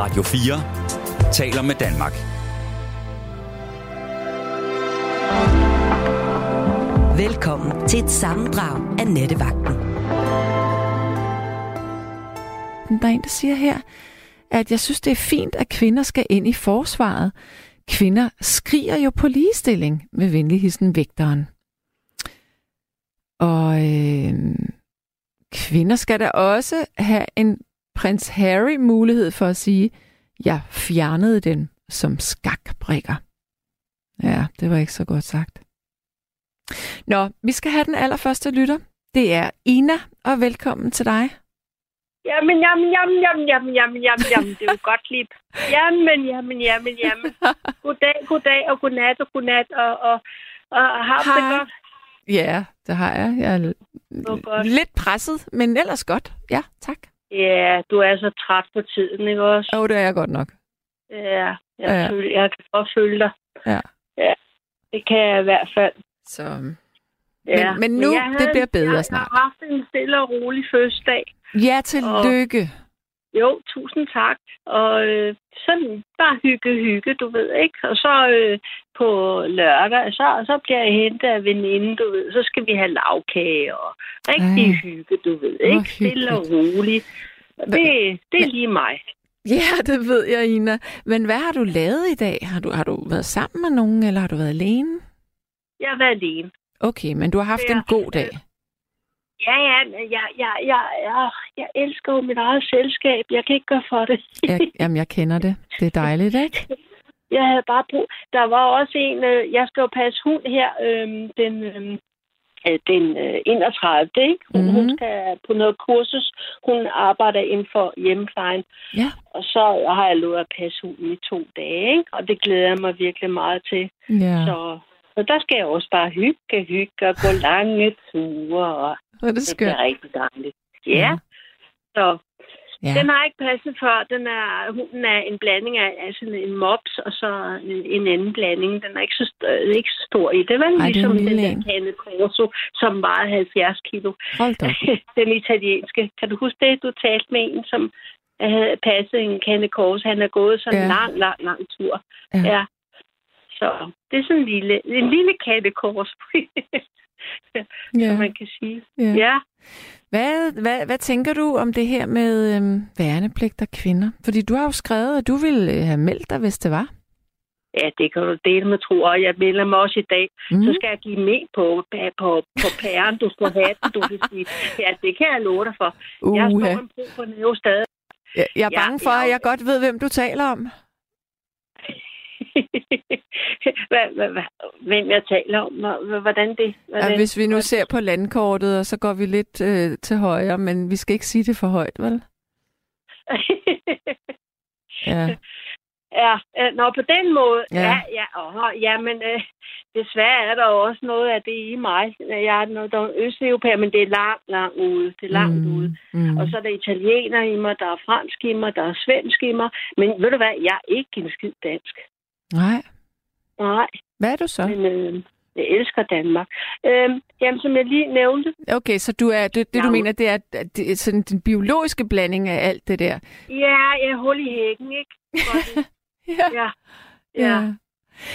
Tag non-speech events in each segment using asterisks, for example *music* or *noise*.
Radio 4 taler med Danmark. Velkommen til et sammendrag af Nettevagten. Der er en, der siger her, at jeg synes, det er fint, at kvinder skal ind i forsvaret. Kvinder skriger jo på ligestilling med venligheden vægteren. Og øh, kvinder skal da også have en prins Harry mulighed for at sige, jeg fjernede den som skakbrikker. Ja, det var ikke så godt sagt. Nå, vi skal have den allerførste lytter. Det er Ina, og velkommen til dig. Jamen, jamen, jamen, jamen, jamen, jamen, jamen, jamen, det er jo godt lige. Jamen, jamen, jamen, jamen. Goddag, goddag og godnat og godnat og, og, og, har du det godt? Ja, det har jeg. Jeg er godt. lidt presset, men ellers godt. Ja, tak. Ja, du er så træt på tiden, ikke også? Åh, oh, det er jeg godt nok. Ja, jeg, Ja. Føler, jeg kan godt føle dig. Ja. ja. Det kan jeg i hvert fald. Så, Ja. men nu, jeg det bliver bedre jeg, snart. Jeg har haft en stille og rolig fødselsdag. ja, tillykke. Jo, tusind tak. Og øh, sådan bare hygge, hygge, du ved, ikke? Og så øh, på lørdag, så, så bliver jeg hentet af veninde, du ved. Så skal vi have lavkage og rigtig Ej. hygge, du ved, ikke? Stille og roligt. Og det, det er lige mig. Ja, det ved jeg, Ina. Men hvad har du lavet i dag? Har du, har du været sammen med nogen, eller har du været alene? Jeg har været alene. Okay, men du har haft Ja, en god dag. Ja, ja, jeg, jeg, jeg, jeg, jeg elsker jo mit eget selskab. Jeg kan ikke gøre for det. Jeg, jamen, jeg kender det. Det er dejligt, ikke? *laughs* Jeg havde bare brug... Der var også en... Øh, jeg skal jo passe hund her øh, den, øh, øh, den øh, 31. Ikke? Hun, mm-hmm. hun Mhm. skal på noget kursus. Hun arbejder inden for hjemmeplejen. Ja. Og så har jeg lovet at passe hunden i to dage. Ikke? Og det glæder jeg mig virkelig meget til. Ja, Så, så der skal jeg også bare hygge, hygge og gå lange ture. Og hvor er det det skønt. bliver rigtig dejligt. Ja. Så Ja. den har ikke passet før. Den er, hunden er en blanding af, sådan en mops og så en, en anden blanding. Den er ikke så, st- ikke så stor i. Det var Ej, det er ligesom den lille der. Cane Corso, som vejede 70 kilo. Hold da. *laughs* den italienske. Kan du huske det? Du talte med en, som havde passet en Cane Corso. Han er gået sådan Ja. lang, lang, lang tur. Ja. ja. Så det er sådan en lille, en lille Corso, *laughs* Ja. som man kan sige. Ja. Ja. Hvad, hvad, hvad tænker du om det her med øhm, værnepligt af kvinder? Fordi du har jo skrevet, at du ville øh, have meldt dig, hvis det var. Ja, det kan du dele med tro, og jeg melder mig også i dag. Mm. Så skal jeg give med på, på, på, pæren, du skal have den, du vil sige. Ja, det kan jeg love dig for. Jeg Uha. står en bro på næve stadig. Jeg, jeg er Ja, bange for, ja. at jeg godt ved, hvem du taler om. *laughs* hvad, hvad, hvad, hvem jeg taler om, Hvor- hvordan det... Ja, Hvordan, hvis vi nu ser på landkortet, og så går vi lidt øh, til højre, men vi skal ikke sige det for højt, vel? *laughs* Ja. ja, øh, nå, på den måde. Ja. Ja, ja, åh, ja men øh, desværre er der jo også noget af det i mig. Jeg er noget, der er østeuropæer, men det er langt, langt ude. Det er langt mm. ude. Mm. Og så er der italiener i mig, der er fransk i mig, der er svensk i mig. Men ved du hvad, jeg er ikke en skid dansk. Nej. Nej, Hvad er du så? men øh, jeg elsker Danmark. Øh, jamen, som jeg lige nævnte, Okay, så du er, det, det du Ja. mener, det er, at det er sådan den biologiske blanding af alt det der. ja, jeg er hul i hækken, ikke? *laughs* Godt. Ja. ja, ja.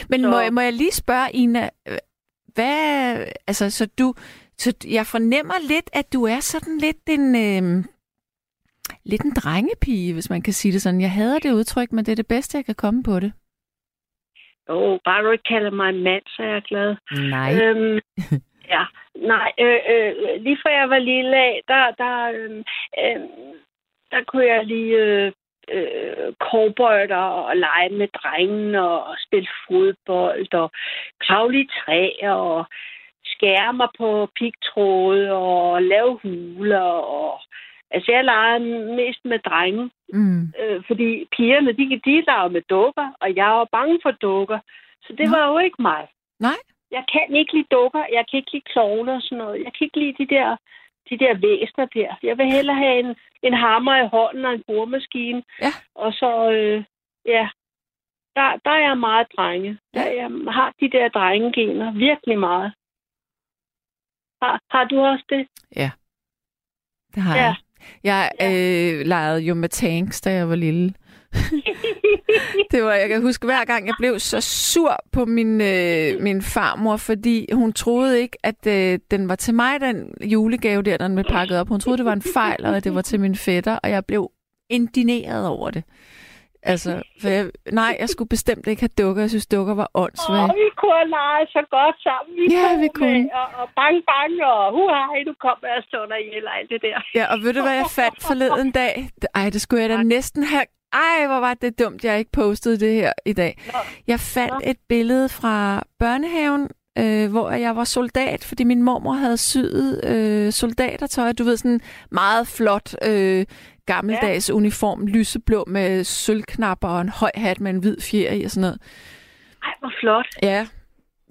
Men Så- må, jeg- må jeg lige spørge, Ina, øh, hvad, altså, så du, så jeg fornemmer lidt, at du er sådan lidt en, øh, lidt en drengepige, hvis man kan sige det sådan. Jeg hader det udtryk, men det er det bedste, jeg kan komme på det. Åh, bare du ikke kalder mig mand, så er jeg glad. Nej. Øhm, *laughs* ja, nej, øh, øh, lige fra jeg var lille af, der, der, øh, øh, der kunne jeg lige øh, øh, cowboyter og lege med drengene og, og spille fodbold og kravle i træer og skære mig på pigtråde og lave huler og Altså, jeg legede mest med drenge, Mm. øh, fordi pigerne, de, de leger med dukker, og jeg var bange for dukker. Så det Nå. var jo ikke mig. Nej. Jeg kan ikke lide dukker, jeg kan ikke lide klovne og sådan noget. Jeg kan ikke lide de der, de der væsner der. Jeg vil hellere have en, en hammer i hånden og en boremaskine. Ja. Og så, øh, ja, der, der er jeg meget drenge. Der, jeg har de der drengegener virkelig meget. Har, har du også det? Det har Ja. jeg. Jeg øh, legede jo med tanks, da jeg var lille. *laughs* det var, jeg kan huske hver gang, jeg blev så sur på min, øh, min farmor, fordi hun troede ikke, at øh, den var til mig, den julegave der, den blev pakket op. Hun troede, det var en fejl, og at det var til min fætter, og jeg blev indineret over det. Altså, for jeg, nej, jeg skulle bestemt ikke have dukker. Jeg synes, dukker var åndssvagt. Og vi kunne lege så godt sammen. Vi Ja, vi kunne. Med, og, og bang, bang, og hu hej, du kommer og slår dig ihjel alt det der. Ja, og ved du, hvad jeg fandt forleden dag? Ej, det skulle jeg da næsten have... Ej, hvor var det dumt, jeg ikke postede det her i dag. Nå. Jeg fandt et billede fra børnehaven, øh, hvor jeg var soldat, fordi min mormor havde syet øh, soldatertøj. Du ved, sådan meget flot øh, gammeldags ja. uniform, lyseblå med sølvknapper og en høj hat med en hvid fjer i og sådan noget. Ej, hvor flot. Ja,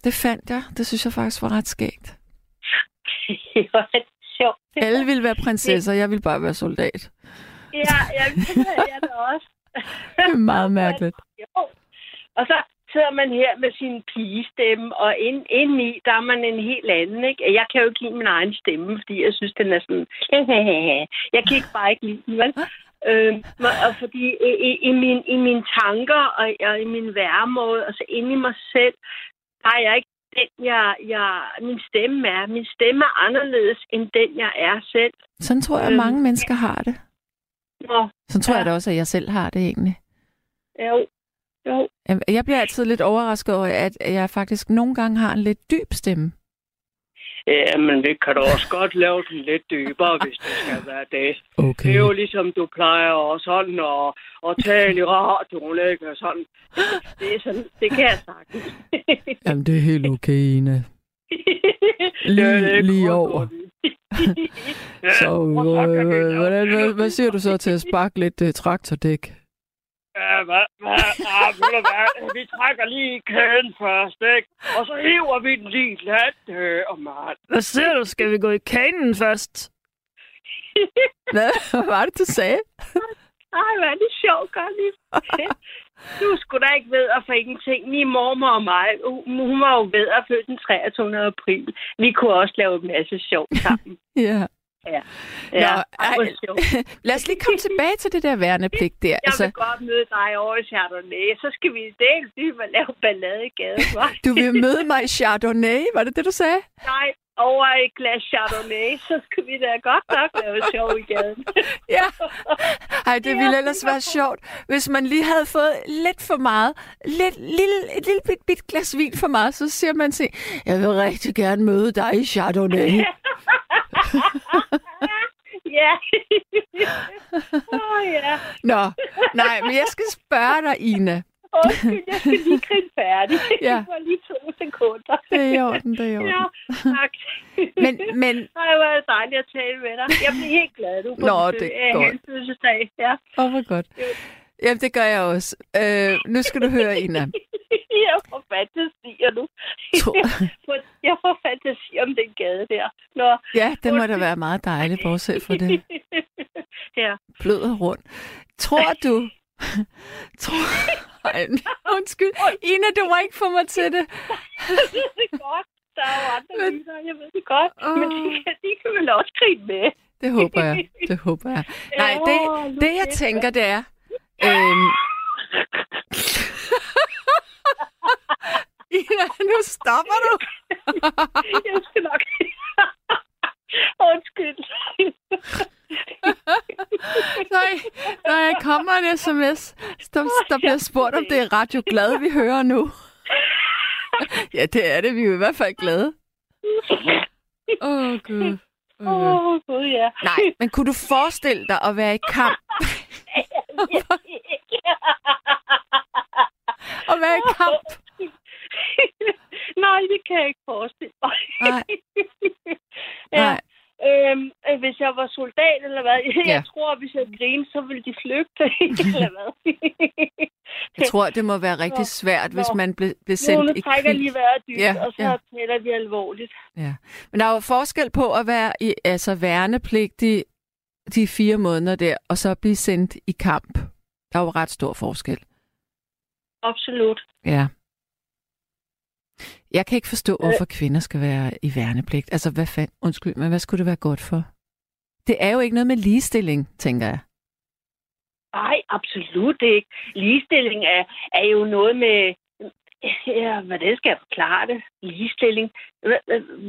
det fandt jeg. Det synes jeg faktisk var ret skægt. *laughs* det var sjovt. Det Alle ville være prinsesser, jeg ville bare være soldat. Ja, det er jeg da også. *laughs* Det er meget *laughs* mærkeligt. Jo. Og så sidder man her med sin pigestemme, og ind, indeni, der er man en helt anden, ikke? Jeg kan jo ikke lide min egen stemme, fordi jeg synes, den er sådan... *laughs* Jeg kan ikke bare ikke lide den, vel? Øh, og fordi i, i, i, min, i mine tanker og, og i min væremåde, altså inde i mig selv, der er jeg ikke den, jeg, jeg, min stemme er. Min stemme er anderledes end den, jeg er selv. Sådan tror jeg, at mange mennesker har det. Nå, Sådan tror Ja. jeg da også, at jeg selv har det egentlig. jo, jo. Jeg bliver altid lidt overrasket over, at jeg faktisk nogle gange har en lidt dyb stemme. Ja, men det kan du også godt lave den lidt dybere, hvis det skal være det. Okay. Det er jo ligesom, du plejer og sådan at, at tale i radioen, ikke? Og sådan. Det, er sådan, det kan jeg sagtens. *laughs* Jamen, det er helt okay, *laughs* er Lige, lige over. *laughs* Så, og øh, hvordan, hvad, hvad siger du så til at sparke lidt uh, traktordæk? Ja, hvad, hvad, ah, ved du hvad, vi trækker lige kæden først, ikke? Og så hiver vi den lige let, øh, og mand. Hvad siger du? Skal vi gå i kanen først? *laughs* Hvad hvad var det, du sagde? Ej, hvad er det sjovt, lige. Du skulle da ikke ved at for ingenting. Min mormor og mig, hun var jo ved at født den 23. april. Vi kunne også lave en masse sjov sammen. *laughs* Ja. Ja, Nå, ej. *laughs* Lad os lige komme tilbage til det der værnepligt der. Jeg Altså, vil godt møde dig over i Chardonnay. Så skal vi dels lige lave ballade i gaden, du vil møde mig i Chardonnay, var det det, du sagde? Nej, over et glas Chardonnay, *laughs* så skal vi da godt nok lave sjov i gaden. *laughs* Ja. Ej, det ville ellers være sjovt, hvis man lige havde fået lidt for meget, lidt, lille, et lille bit, bit glas vin for meget, så siger man til, jeg vil rigtig gerne møde dig i Chardonnay. *laughs* ja. Åh, oh, ja. Nå, nej, men jeg skal spørge dig, Ina. Undskyld, jeg skal lige grine færdig. *laughs* Ja. Det var lige to sekunder. Det er i orden, det er i orden. *laughs* Ja, tak. Men, men, *laughs* Ej, hvor er det dejligt at tale med dig. Jeg bliver helt glad, du på Nå, det er godt. fødselsdag. Ja. åh, hvor godt. Jamen, det gør jeg også. Øh, nu skal du høre, Ina. jeg får fantasier nu. Jeg får fantasi om den gade der. Nå. Ja, det må da være meget dejligt, bortset fra det ja. blød og rundt. Tror du... Tror... Ej, *laughs* undskyld. Ina, du må ikke få mig til det. Jeg ved det godt. Der er jo andre Men- lytter, jeg ved det godt. Men de kan, de kan vel også grine med. Det håber jeg. Det håber jeg. Nej, det, det jeg tænker, det er... Øhm... *laughs* Ina, nu stopper du. jeg skal nok... *laughs* Undskyld. Nej, når jeg kommer en sms, der, der bliver spurgt, om det er Radio Glad, vi hører nu. Ja, det er det. Vi er i hvert fald glade. Åh, oh, Gud. Åh, Oh. oh, gud, ja. Nej, men kunne du forestille dig at være i kamp? At være i kamp? Nej, det kan jeg ikke forestille mig. Nej. Ja. Nej. Øhm, øh, hvis jeg var soldat eller hvad, *laughs* jeg Ja. tror, hvis jeg grinede, så ville de flygte, *laughs* eller hvad. *laughs* Jeg tror, det må være rigtig svært, hvis Nå. man blev, blev sendt nu i trækker lige vejret dybt, Ja, og så ja. taler vi alvorligt. Ja. Men der er jo forskel på at være i, altså værnepligtig de fire måneder der, og så blive sendt i kamp. Der er jo ret stor forskel. Absolut. Ja. Jeg kan ikke forstå, hvorfor kvinder skal være i værnepligt. Altså, hvad fanden? Undskyld, men hvad skulle det være godt for? Det er jo ikke noget med ligestilling, tænker jeg. Nej, absolut ikke. Ligestilling er, er jo noget med... Ja, hvordan skal jeg forklare det? Ligestilling.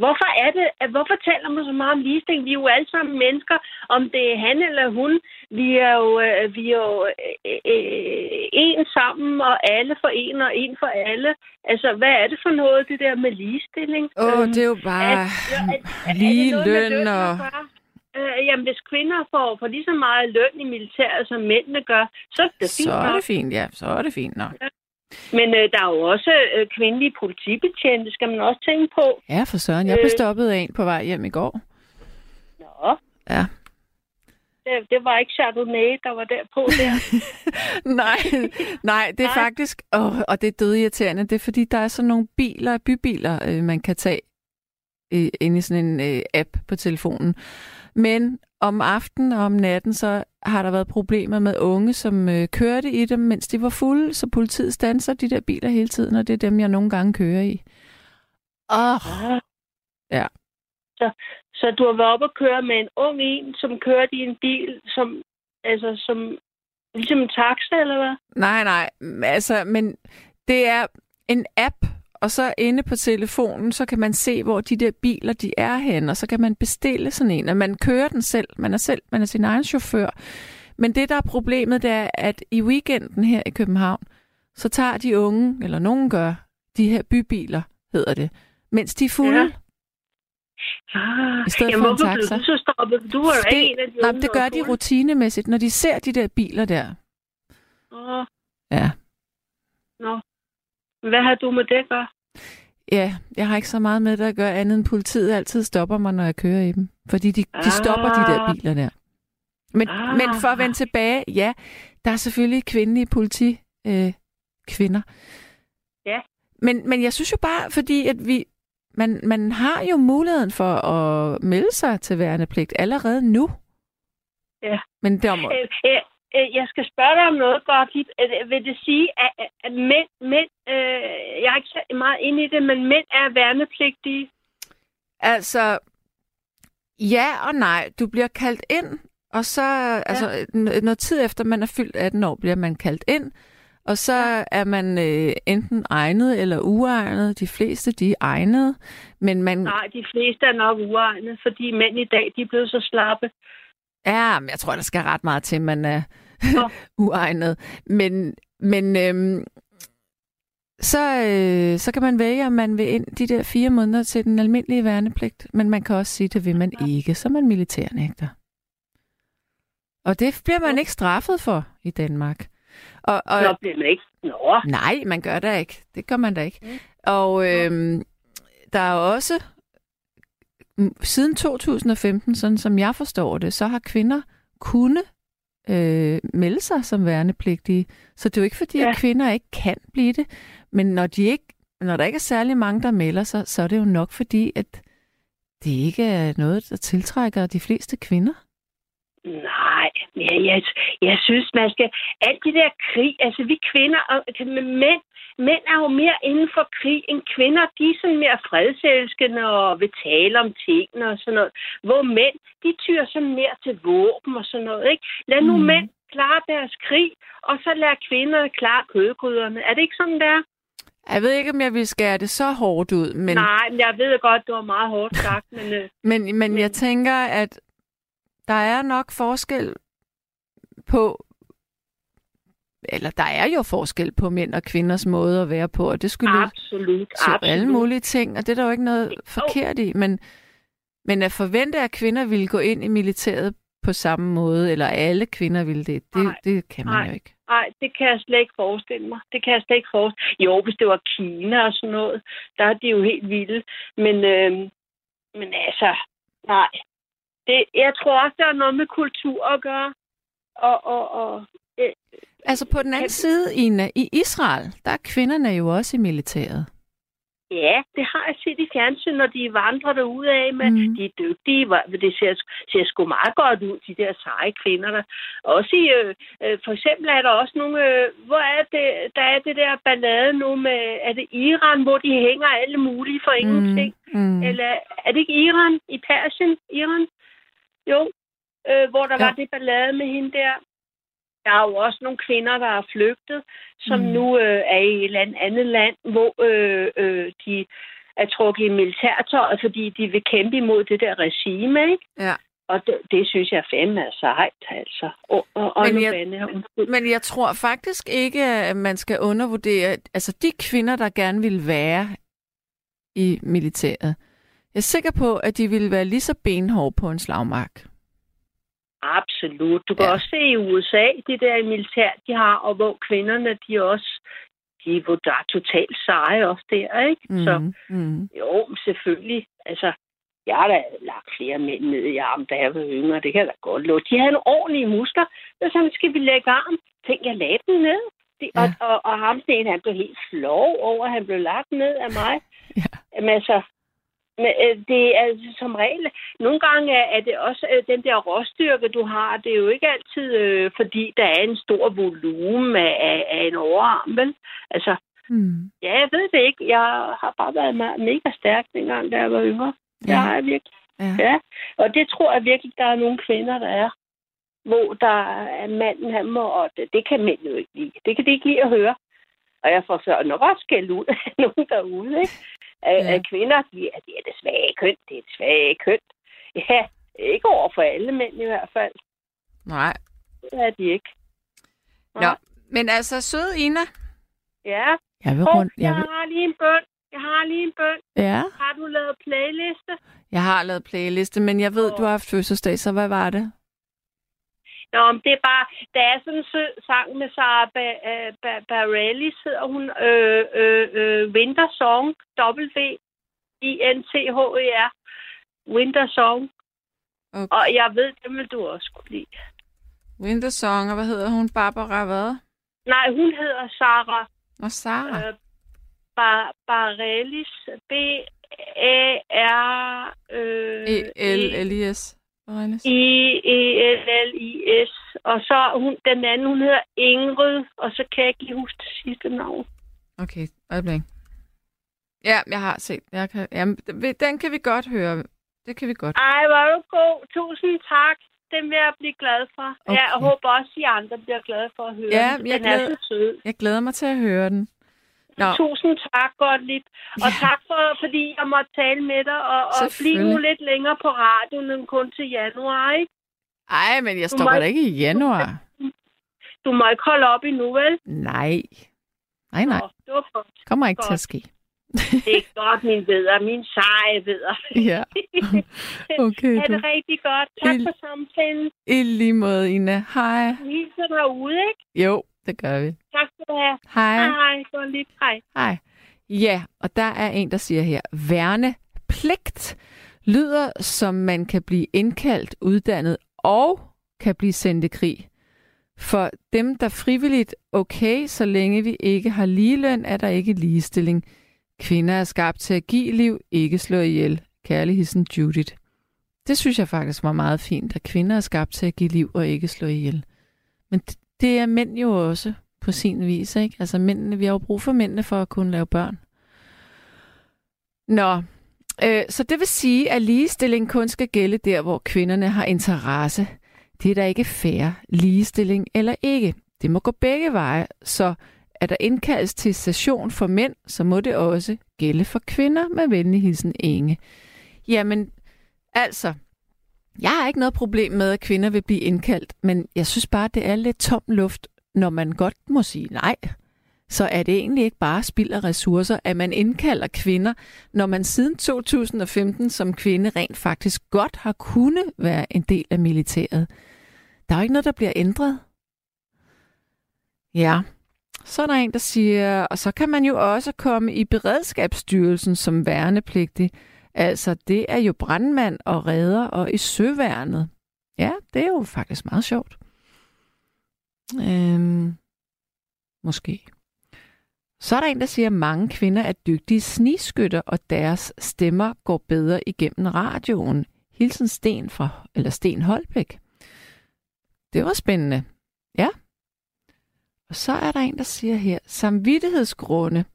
Hvorfor er det, at- hvorfor taler man så meget om ligestilling? Vi er jo alle sammen mennesker, om det er han eller hun. Vi er jo, øh, vi er jo øh, øh, en sammen, og alle for en, og en for alle. Altså, hvad er det for noget, det der med ligestilling? Åh, oh, Øhm, det er jo bare er- er lige noget løn at og... Øh, jamen, hvis kvinder får, får lige så meget løn i militæret, som mændene gør, så er det fint Så er det fint, ja. Så er det fint nok. Men øh, der er jo også øh, kvindelige politibetjente, skal man også tænke på. Ja, for søren. Jeg blev Øh. stoppet af en på vej hjem i går. Nå, Ja. det, det var ikke Chardonnay, der var der på *laughs* der. nej, nej, det er Nej. faktisk, åh, og det er dødirriterende, det er fordi, der er sådan nogle biler, bybiler, øh, man kan tage øh, inde i sådan en øh, app på telefonen. Men om aftenen og om natten, så har der været problemer med unge, som øh, kørte i dem, mens de var fulde, så politiet standser de der biler hele tiden, og det er dem, jeg nogle gange kører i. Åh, Ah. Ja. Så, så du har været oppe og køre med en ung en, som kørte i en bil, som, altså, som, ligesom en taxa, eller hvad? Nej, nej. Altså, men det er en app, og så inde på telefonen, så kan man se, hvor de der biler, de er henne, og så kan man bestille sådan en, og man kører den selv. Man er selv, man er sin egen chauffør. Men det, der er problemet, det er, at i weekenden her i København, så tager de unge, eller nogen gør, de her bybiler, hedder det, mens de er fulde. Ja. Ah, I stedet jamen, for en blev taxa. du så stoppet? Du var ikke en af de nej, det gør de rutinemæssigt, når de ser de der biler der. Åh, Ja. nå. Hvad har du med det at gøre? Ja, jeg har ikke så meget med det at gøre andet end politiet altid stopper mig, når jeg kører i dem. Fordi de, de stopper de der Ah. biler der. Men, Ah. men for at vende tilbage, ja, der er selvfølgelig kvindelige politi øh, kvinder. Ja. Men, men jeg synes jo bare, fordi at vi, man, man har jo muligheden for at melde sig til værnepligt allerede nu. Ja. Men må, Øh, øh, øh, jeg skal spørge dig om noget, Gottlieb. Øh, Vil det sige, at, at- mænd, mænd øh, jeg er ikke så meget inde i det, men mænd er værnepligtige? Altså, ja og nej. Du bliver kaldt ind, og så, ja. altså, n- noget tid efter man er fyldt 18 år, bliver man kaldt ind, og så ja. er man øh, enten egnet eller uegnet. De fleste, de er egnet, men man... Nej, de fleste er nok uegnede, fordi mænd i dag, de er blevet så slappe. Ja, men jeg tror, der skal ret meget til, man er Nå. *laughs* uegnet. Men, men øhm, så, øh, så kan man vælge, om man vil ind de der fire måneder til den almindelige værnepligt. Men man kan også sige, det vil man ikke. Så er man militærnægter. Og det bliver man ikke straffet for i Danmark. Og, og, Nå, bliver man ikke. Nå, Nej, man gør det ikke. Det gør man da ikke. Mm. Og øhm, der er også, siden 2015, sådan som jeg forstår det, så har kvinder kunne øh, melde sig som værnepligtige. Så det er jo ikke fordi, ja. At kvinder ikke kan blive det. Men når, de ikke, når der ikke er særlig mange, der melder sig, så er det jo nok fordi, at det ikke er noget, der tiltrækker de fleste kvinder. nej. Ja, jeg, jeg synes, man skal... Alt det der krig, altså vi kvinder og men mænd, mænd er jo mere inden for krig end kvinder. De er sådan mere fredselskende og vil tale om tingene og sådan noget. Hvor mænd, de tyrer sådan mere til våben og sådan noget, ikke? Lad nu Mm. mænd klare deres krig, og så lad kvinderne klare kødgryderne. Er det ikke sådan, der? Jeg ved ikke, om jeg vil skære det så hårdt ud, men... Nej, men jeg ved godt, det var meget hårdt sagt, men... Øh, Men, *laughs* men, men jeg tænker, at der er nok forskel på, eller der er jo forskel på mænd og kvinders måde at være på, og det skulle absolut, så absolut. alle mulige ting, og det er der jo ikke noget forkert i, men, men at forvente, at kvinder ville gå ind i militæret på samme måde, eller alle kvinder ville det, det, Nej. det kan man Nej. jo ikke. Nej, det kan jeg slet ikke forestille mig. Det kan jeg slet ikke forestille Jo, hvis det var Kina og sådan noget, der er de jo helt vilde. Men, øh, men altså, nej. Det, jeg tror også, der er noget med kultur at gøre. Og, og, og øh, Altså på den anden Kan- side, Ina, i Israel, der er kvinderne jo også i militæret. ja, det har jeg set i fjernsyn, når de vandrer derude af med. Mm. Mm. De er dygtige. hvor- Det ser, ser sgu meget godt ud, de der seje kvinder. Der. Også i, øh, øh, for eksempel er der også nogle... Øh, hvor er det, der er det der ballade nu med... Er det Iran, hvor de hænger alle mulige for ingenting? Mm. Mm. Eller er det ikke Iran? I Persien? Iran? Jo. Øh, hvor der Ja. var det ballade med hende der. Der er jo også nogle kvinder, der er flygtet, som Mm. nu øh, er i et eller andet land, hvor øh, øh, de er trukket i militærtøjet, fordi de vil kæmpe imod det der regime, ikke? Ja. Og det, det synes jeg fandme er sejt, altså. Og, og, og Men jeg-. Men jeg tror faktisk ikke, at man skal undervurdere, altså de kvinder, der gerne vil være i militæret. Jeg er sikker på, at de ville være lige så benhårde på en slagmark. Absolut. Du kan Ja. også se i USA, det der militær, de har, og hvor kvinderne, de også, de er er totalt seje også der, ikke? Mm. Så Mm. Mm. jo, selvfølgelig. Altså, jeg har da lagt flere mænd ned i armen, da jeg var yngre. Det kan jeg da godt love. De havde nogle ordentlige muskler. Så sådan, skal vi lægge arm? Tænk, jeg lagde dem ned. Det, Ja. og, og, og ham den, han blev helt flov over, at han blev lagt ned af mig. *laughs* Ja. Jamen altså, men, øh, det er altså som regel... Nogle gange er, det også øh, den der råstyrke, du har. Det er jo ikke altid, øh, fordi der er en stor volumen af, af, en overarm, vel? Altså, Mm. ja, jeg ved det ikke. Jeg har bare været me- mega stærk dengang, da jeg var yngre. Ja. jeg virkelig. Ja. Ja, og det tror jeg virkelig, der er nogle kvinder, der er. Hvor der er manden, han må, og det, det kan mænd jo ikke lide. Det kan de ikke lide at høre. Og jeg får så nok også skæld ud af *laughs* nogen derude, ikke? At, Ja. at kvinder, de er, de er det svage køn, det er det svage køn. Ja, ikke over for alle mænd i hvert fald. Nej. Det er de ikke. Nå, men altså, søde Ina. Ja, Jeg vil rundt. Jeg, jeg vil, har lige en bøn. Jeg har lige en bøn. ja, Har du lavet playliste? jeg har lavet playliste, men jeg ved, Åh. du har haft fødselsdag, så hvad var det? Nå, men det er bare, der er sådan en sød sang med Sarah ba- øh, ba- Bareilles, hedder hun, øh, øh, øh, Winter Song, W-I-N-T-H-E-R, Winter Song, Okay. og jeg ved, det vil du også kunne lide. Winter Song, og hvad hedder hun? Barbara hvad? Nej, hun hedder Sarah Og Sara. øh, ba- Bareilles, B-A-R... Øh, E-L-L-I-S. Bareilles. I-E-L-L-I-S. Og så hun, den anden, hun hedder Ingrid, og så kan jeg ikke lige huske det sidste navn. Okay, øjeblik. Ja, jeg har set. Jeg kan, jamen, den kan vi godt høre. Det kan vi godt. Ej, er du god. Tusind tak. Den vil jeg blive glad for. Okay. Okay. Jeg håber også, at de andre bliver glade for at høre Ja, den. jeg Den er glæder- så sød. Jeg glæder mig til at høre den. Nå, Tusind tak, Gottlieb. Og Ja. tak for, fordi jeg måtte tale med dig. Og, og blive Selvfølgelig. nu lidt længere på radioen end kun til januar, ikke? ej, men jeg Du stopper må- da ikke i januar. Du må ikke holde op endnu, vel? Nej. Nej, nej. Nå, det. Kommer ikke til Godt. at ske. Det er godt, min veder. Min seje veder. *laughs* Ja. Okay, er det rigtig godt. Tak Il- for samtalen. I lige måde, Ina. Hej. Hilser derude, ikke? Jo, det gør vi. Tak skal du have. Hej. Hej, hej. Gottlieb. Hej. Hej. Ja, og der er en, der siger her, værnepligt lyder som man kan blive indkaldt, uddannet og kan blive sendt i krig. For dem, der frivilligt okay, så længe vi ikke har ligeløn, er der ikke ligestilling. Kvinder er skabt til at give liv, ikke slå ihjel. Kærlig hilsen Judith. Det synes jeg faktisk var meget fint, at kvinder er skabt til at give liv og ikke slå ihjel. Men det, det er mænd jo også på sin vis, ikke? Altså mændene, vi har jo brug for mændene for at kunne lave børn. Nå, øh, så det vil sige, at ligestilling kun skal gælde der, hvor kvinderne har interesse. Det er da ikke fair, ligestilling eller ikke. Det må gå begge veje, så er der indkaldes til session for mænd, så må det også gælde for kvinder med venlig hilsen Inge. Jamen, altså, jeg har ikke noget problem med, at kvinder vil blive indkaldt, men jeg synes bare, det er lidt tom luft, når man godt må sige nej. Så er det egentlig ikke bare spild af ressourcer, at man indkalder kvinder, når man siden 2015 som kvinde rent faktisk godt har kunnet være en del af militæret. Der er jo ikke noget, der bliver ændret. Ja, så er der en, der siger, og så kan man jo også komme i beredskabsstyrelsen som værnepligtig. Altså, det er jo brandmand og redder og i søværnet. Ja, det er jo faktisk meget sjovt. Øhm, måske. Så er der en, der siger, at mange kvinder er dygtige sniskytter, og deres stemmer går bedre igennem radioen. Hilsen Sten fra, eller Sten Holbæk. Det var spændende. Ja. Og så er der en, der siger her, samvittighedsgrunde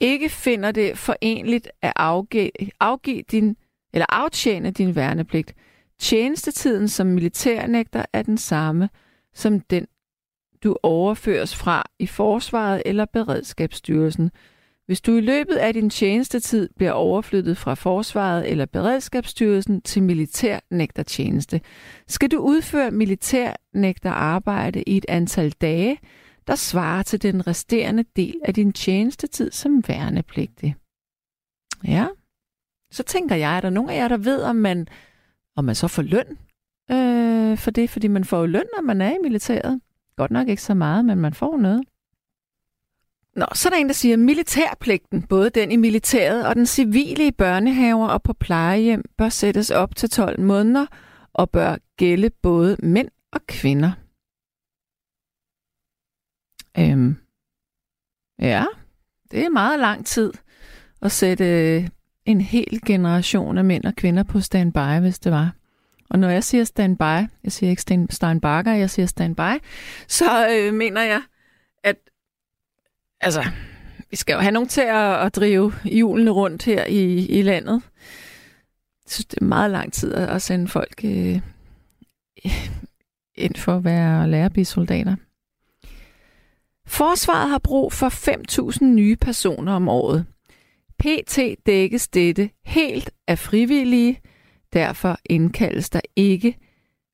ikke finder det forenligt at afgive, afgive din, eller aftjene din værnepligt. Tjenestetiden som militærnægter er den samme som den du overføres fra i forsvaret eller beredskabsstyrelsen. Hvis du i løbet af din tjenestetid bliver overflyttet fra forsvaret eller beredskabsstyrelsen til militærnægtertjeneste, skal du udføre militærnægterarbejde i et antal dage, der svarer til den resterende del af din tjenestetid som værnepligtig. Ja, så tænker jeg, er der nogen af jer, der ved, om man, om man så får løn øh, for det? Fordi man får jo løn, når man er i militæret. Godt nok ikke så meget, men man får noget. Nå, så er der en, der siger, at militærpligten, både den i militæret og den civile i børnehaver og på plejehjem, bør sættes op til 12 måneder og bør gælde både mænd og kvinder. Øhm, ja, det er meget lang tid at sætte øh, en hel generation af mænd og kvinder på standby, hvis det var. Og når jeg siger standby, jeg siger ikke Steinbacher, jeg siger standby, så øh, mener jeg, at altså, vi skal jo have nogen til at, at drive hjulene rundt her i, i landet. Jeg synes, det er meget lang tid at, at sende folk øh, ind for at være lærerbisoldater. Forsvaret har brug for 5.000 nye personer om året. PT dækkes dette helt af frivillige, derfor indkaldes der ikke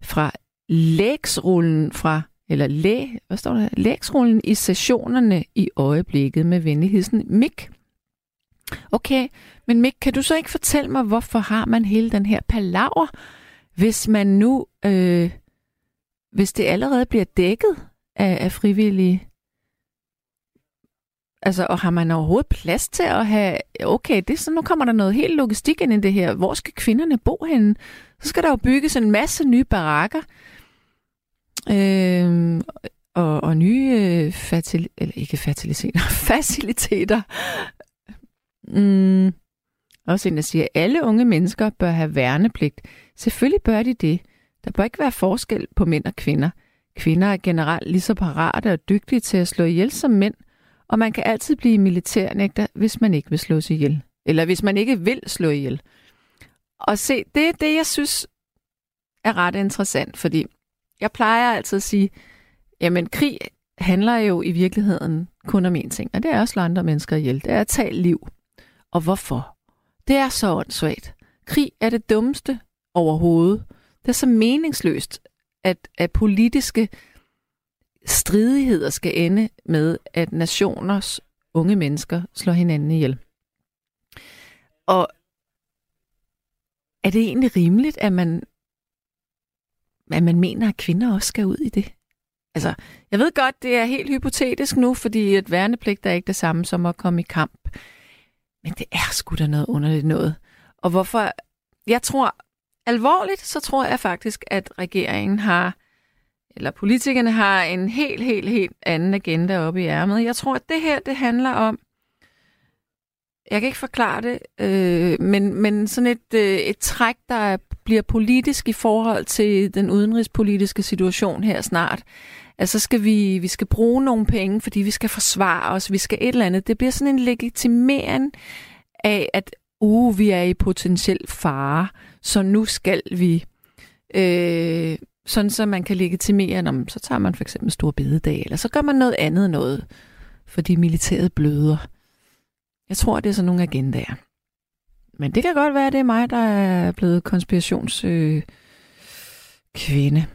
fra lægsrullen fra eller læ, hvad står der? Lægsrullen i sessionerne i øjeblikket med venligheden Mik. Okay, men Mik, kan du så ikke fortælle mig, hvorfor har man hele den her palaver, hvis man nu, øh, hvis det allerede bliver dækket af, af frivillige? Altså, og har man overhovedet plads til at have, okay, det, så nu kommer der noget helt logistik ind i det her. Hvor skal kvinderne bo henne? Så skal der jo bygges en masse nye barakker. Øh, og, og nye øh, fatil, eller ikke faciliteter, *laughs* faciliteter. Mm. Også en, der siger, at alle unge mennesker bør have værnepligt. Selvfølgelig bør de det. Der bør ikke være forskel på mænd og kvinder. Kvinder er generelt lige så parate og dygtige til at slå ihjel som mænd, og man kan altid blive militærnægter, hvis man ikke vil slå sig ihjel. Eller hvis man ikke vil slå ihjel. Og se, det er det, jeg synes er ret interessant, fordi jeg plejer altid at sige, jamen krig handler jo i virkeligheden kun om én ting, og det er at slå andre mennesker ihjel. Det er at tage liv. Og hvorfor? Det er så åndssvagt. Krig er det dummeste overhovedet. Det er så meningsløst, at, at politiske stridigheder skal ende med, at nationers unge mennesker slår hinanden ihjel. Og er det egentlig rimeligt, at man, at man mener, at kvinder også skal ud i det? Altså, jeg ved godt, det er helt hypotetisk nu, fordi et værnepligt er ikke det samme som at komme i kamp. Men det er sgu da noget underligt noget. Og hvorfor? Jeg tror, alvorligt, så tror jeg faktisk, at regeringen har eller politikerne har en helt, helt, helt anden agenda oppe i ærmet. Jeg tror, at det her, det handler om, jeg kan ikke forklare det, øh, men, men sådan et, øh, et træk, der bliver politisk i forhold til den udenrigspolitiske situation her snart. Altså skal vi, vi skal bruge nogle penge, fordi vi skal forsvare os, vi skal et eller andet. Det bliver sådan en legitimering af, at uh, vi er i potentiel fare, så nu skal vi øh, sådan så man kan legitimere, om så tager man for eksempel stor bededag, eller så gør man noget andet noget, fordi militæret bløder. Jeg tror, det er sådan nogle agendaer. Men det kan godt være, at det er mig, der er blevet konspirationskvinde. Øh, kvinde.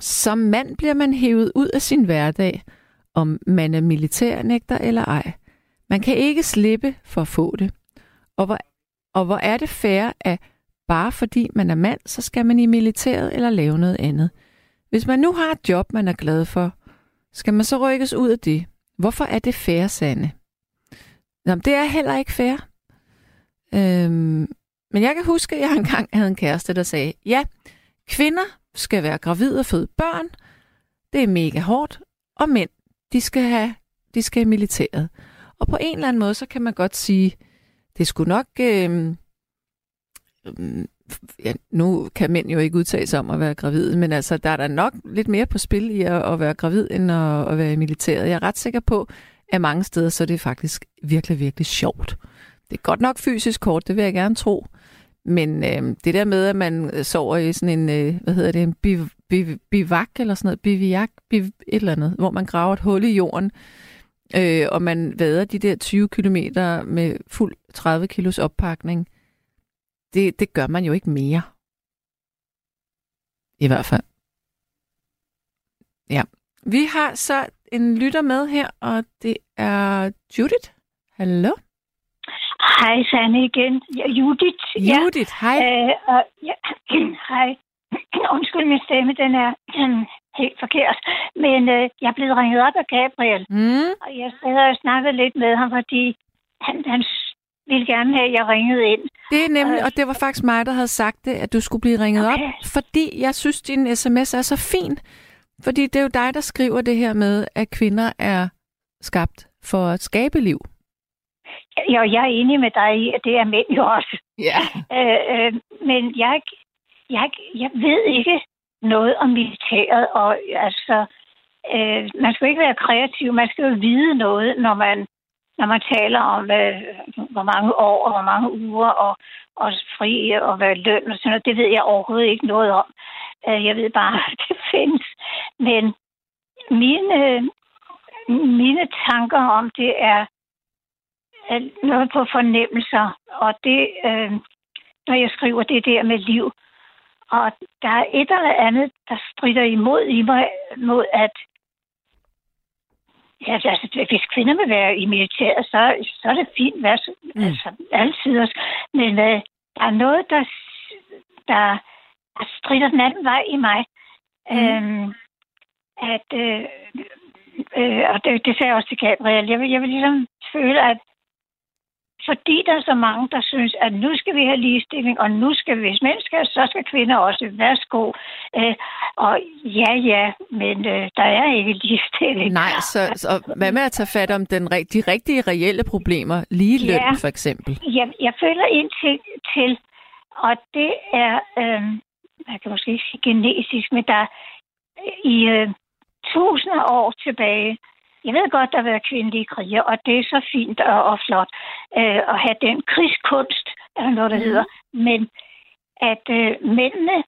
Som mand bliver man hævet ud af sin hverdag, om man er militærnægter eller ej. Man kan ikke slippe for at få det. Og hvor, og hvor er det fair, at bare fordi man er mand, så skal man i militæret eller lave noget andet. Hvis man nu har et job, man er glad for, skal man så rykkes ud af det? Hvorfor er det fair, Sande? Jamen, det er heller ikke fair. Øhm, men jeg kan huske, at jeg engang havde en kæreste, der sagde, ja, kvinder skal være gravide og føde børn. Det er mega hårdt. Og mænd, de skal have de skal i militæret. Og på en eller anden måde, så kan man godt sige, det skulle nok... Øh, Øhm, ja, nu kan mænd jo ikke udtale sig om at være gravid, men altså, der er der nok lidt mere på spil i at, at være gravid, end at, at være i militæret. Jeg er ret sikker på, at mange steder, så er det faktisk virkelig, virkelig sjovt. Det er godt nok fysisk kort, det vil jeg gerne tro. Men øh, det der med, at man sover i sådan en, øh, hvad hedder det, en biv- bivak eller sådan noget, biviak, biv, et eller andet, hvor man graver et hul i jorden, øh, og man vader de der 20 kilometer med fuld 30 kilos oppakning. Det, det gør man jo ikke mere. I hvert fald. Ja. Vi har så en lytter med her, og det er Judith. Hallo? Hej, Sanne igen. Ja, Judith. Judith, hej. Ja, øh, og, ja, *clears throat* hej. *clears throat* Undskyld, min stemme, den er øh, *clears throat* helt forkert. Men øh, jeg er blevet ringet op af Gabriel, Mm, og jeg sad og snakkede lidt med ham, fordi han, han ville gerne have, at jeg ringede ind. det er nemlig, Øh, og det var faktisk mig, der havde sagt det, at du skulle blive ringet Okay. op, fordi jeg synes, din sms er så fin. Fordi det er jo dig, der skriver det her med, at kvinder er skabt for at skabe liv. Ja, og jeg er enig med dig i, at det er mænd jo også. Ja. *laughs* Øh, øh, men jeg, jeg, jeg ved ikke noget om militæret, og altså, øh, man skal jo ikke være kreativ, man skal jo vide noget, når man, når man taler om, øh, hvor mange år og hvor mange uger og, og fri og hvad løn og sådan noget. Det ved jeg overhovedet ikke noget om. Øh, jeg ved bare, at *laughs* det findes. Men mine, mine tanker om det er noget på fornemmelser, og det, øh, når jeg skriver det der med liv. Og der er et eller andet, der strider imod i mig, mod at Ja, altså, hvis kvinder vil være i militæret, så, så er det fint, hvad, mm. altså, altid også. Men øh, der er noget, der, der, der strider den anden vej i mig. Mm. Øhm, at, øh, øh, og det, det sagde jeg også til Gabriel, jeg vil, jeg vil ligesom føle, at fordi der er så mange, der synes, at nu skal vi have ligestilling, og nu skal vi, hvis mænd skal, så skal kvinder også. Værsgo. Øh, og ja, ja, men øh, der er ikke *laughs* ligestilling. Nej, så, så hvad med at tage fat om den, de rigtige reelle problemer? Lige løn, Ja. for eksempel. Jeg, jeg føler ind til, til og det er, øh, jeg kan måske ikke sige genetisk, men der i øh, tusinder år tilbage, jeg ved godt, der har været kvindelige kriger, og det er så fint og, og flot øh, at have den krigskunst, eller noget, der mm. hedder. Men at øh, mændene,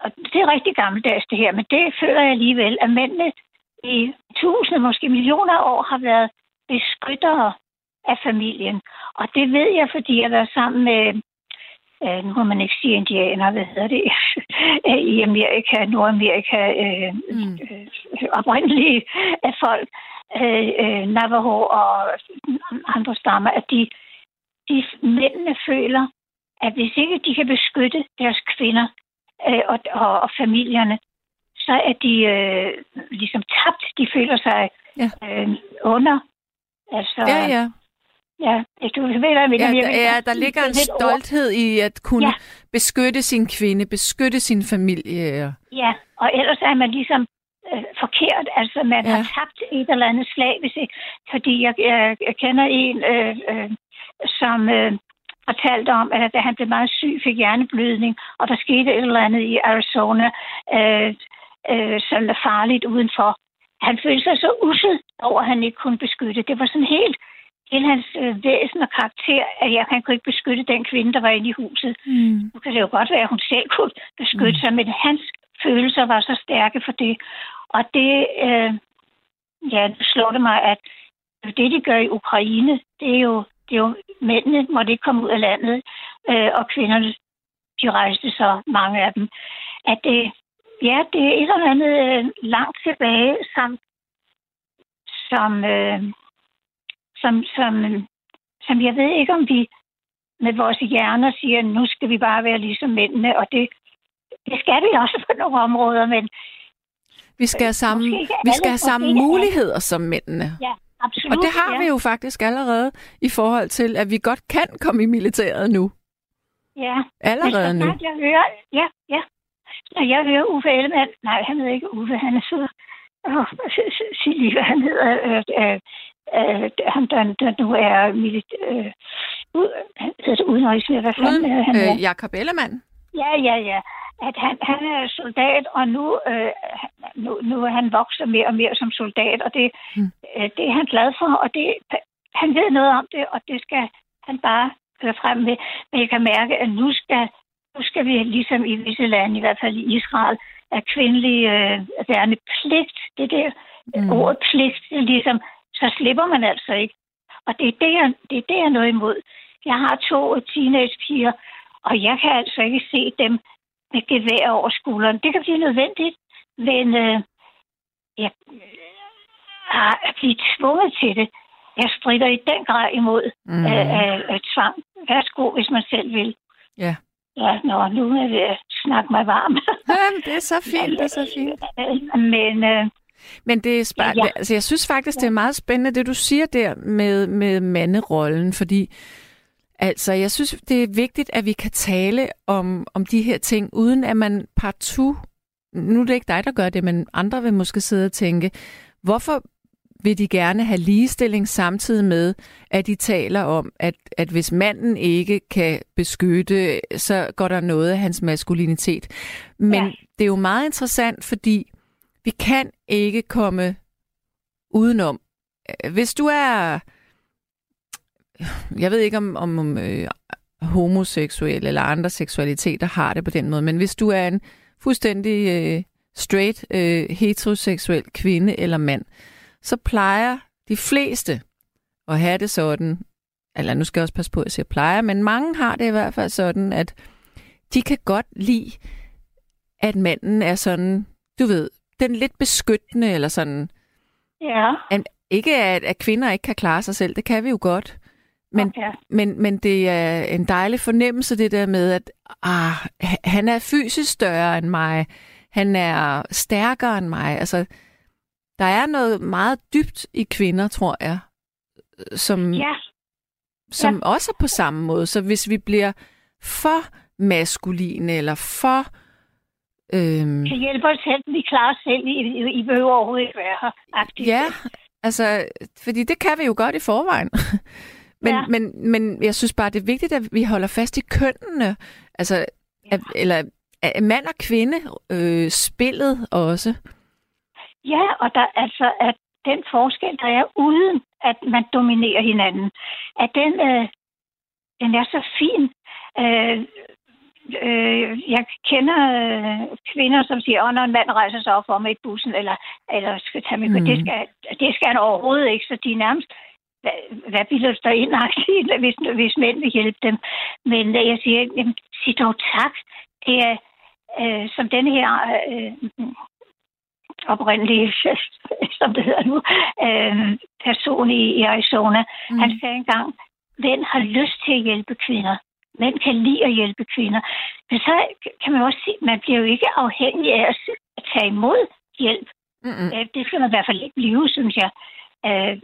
og det er rigtig gammeldags det her, men det føler jeg alligevel, at mændene i tusinder, måske millioner af år har været beskyttere af familien. Og det ved jeg, fordi jeg har været sammen med, øh, nu må man ikke sige indianer, hvad hedder det, *laughs* i Amerika, Nordamerika, øh, Mm. øh, oprindelige af folk, øh, øh, Navajo og andre stammer, at de, de mændene føler, at hvis ikke de kan beskytte deres kvinder øh, og, og, og familierne, så er de øh, ligesom tabt. De føler sig Ja. øh, under. Altså, Ja, ja. ja. Du ved, hvad jeg. Ja, der, ja, der ligger en et ord. stolthed i at kunne Ja. beskytte sin kvinde, beskytte sin familie. Ja, og ellers er man ligesom øh, forkert. Altså, man Ja. har tabt et eller andet slag, hvis ikke, fordi jeg, jeg, jeg kender en, øh, øh, som øh, fortalte om, at da han blev meget syg, fik hjerneblødning, og der skete et eller andet i Arizona, øh, øh, som er farligt udenfor. Han følte sig så ussel over, at han ikke kunne beskytte. Det var sådan helt hele hans øh, væsen og karakter, at jeg, han kunne ikke beskytte den kvinde, der var inde i huset. Mm. Nu kan det jo godt være, at hun selv kunne beskytte sig, men hans følelser var så stærke for det. Og det, øh, ja, slår det mig, at det, de gør i Ukraine, det er jo, det er jo mændene måtte ikke komme ud af landet, øh, og kvinderne, de rejste så mange af dem. At det, ja, det er et eller andet øh, langt tilbage, som, som, øh, som, som, som jeg ved ikke, om vi med vores hjerner siger, nu skal vi bare være ligesom mændene, og det, det skal vi også på nogle områder, men Vi skal have samme, vi skal have samme muligheder som mændene. ja, absolut. Og det har ja. vi jo faktisk allerede i forhold til, at vi godt kan komme i militæret nu. Ja, Allerede men nu. så jeg hører, ja, ja. Når jeg hører Uffe Ellemann, nej, han hedder ikke Uffe, han er så, åh, sig lige, hvad han hedder, øh, øh, øh, ham, der, der nu er milit, øh, ud, han hedder udenrigsminister, hvad fanden er han? Øh, Jakob Ellemann. Ja, ja, ja. At han, han er soldat, og nu, øh, nu, nu er han vokser mere og mere som soldat, og det, mm. øh, det er han glad for, og det, han ved noget om det, og det skal han bare køre frem med. Men jeg kan mærke, at nu skal, nu skal vi ligesom i visse lande, i hvert fald i Israel, af kvindelig øh, værnepligt, det der mm. ord pligt, det er ligesom, så slipper man altså ikke. Og det er det, jeg, det er det, jeg er noget imod. Jeg har to teenagepiger, og jeg kan altså ikke se dem med gevær over skulderen. Det kan blive nødvendigt, men øh, jeg øh, at blive tvunget til det. Jeg strider i den grad imod mm. af, af tvang. Værsgo, hvis man selv vil. Ja. Ja, nå, nu er det at snakke mig varm. *laughs* Jamen, det er så fint, det er så fint. Men, øh, Men det er spa- Ja. ja. altså, jeg synes faktisk, det er meget spændende, det du siger der med, med manderollen, fordi altså, jeg synes, det er vigtigt, at vi kan tale om, om de her ting, uden at man partout, nu er det ikke dig, der gør det, men andre vil måske sidde og tænke, hvorfor vil de gerne have ligestilling samtidig med, at de taler om, at, at hvis manden ikke kan beskytte, så går der noget af hans maskulinitet. Men Ja. det er jo meget interessant, fordi vi kan ikke komme udenom. Hvis du er, jeg ved ikke om, om, om øh, homoseksuel eller andre seksualiteter har det på den måde, men hvis du er en fuldstændig øh, straight, øh, heteroseksuel kvinde eller mand, så plejer de fleste at have det sådan, eller nu skal jeg også passe på, at jeg siger plejer, men mange har det i hvert fald sådan, at de kan godt lide, at manden er sådan, du ved, den lidt beskyttende, eller sådan, ja, ikke at, at kvinder ikke kan klare sig selv, det kan vi jo godt. Men, ja. men, men det er en dejlig fornemmelse, det der med, at ah, han er fysisk større end mig. Han er stærkere end mig. Altså, der er noget meget dybt i kvinder, tror jeg, som, ja. som også er på samme måde. Så hvis vi bliver for maskuline eller for... Øhm, kan hjælpe os selv, vi klarer os selv, I, I, behøver overhovedet ikke være her. Ja, altså, fordi det kan vi jo godt i forvejen. *laughs* men, Ja. men, men jeg synes bare, det er vigtigt, at vi holder fast i kønnene. Altså, ja. at, eller at mand og kvinde øh, spillet også. Ja, og der altså, at den forskel, der er uden, at man dominerer hinanden, at den, øh, den er så fin. Øh, øh, jeg kender øh, kvinder, som siger, at når en mand rejser sig op for mig i bussen, eller, eller skal tage mig, mm. Det, skal, det skal han overhovedet ikke, så de er nærmest hvad, hvad bilder du dig ind, *laughs* hvis, hvis mænd vil hjælpe dem. Men øh, jeg siger, jamen, sig dog tak. Det er, øh, som denne her øh, oprindelige, *laughs* som det hedder nu, øh, person i, i Arizona, mm. han sagde engang, mænd har lyst til at hjælpe kvinder. Mænd kan lide at hjælpe kvinder. Men så kan man også sige, man bliver jo ikke afhængig af at, at tage imod hjælp. Mm-mm. Øh, Det skal man i hvert fald ikke blive, synes jeg. Øh,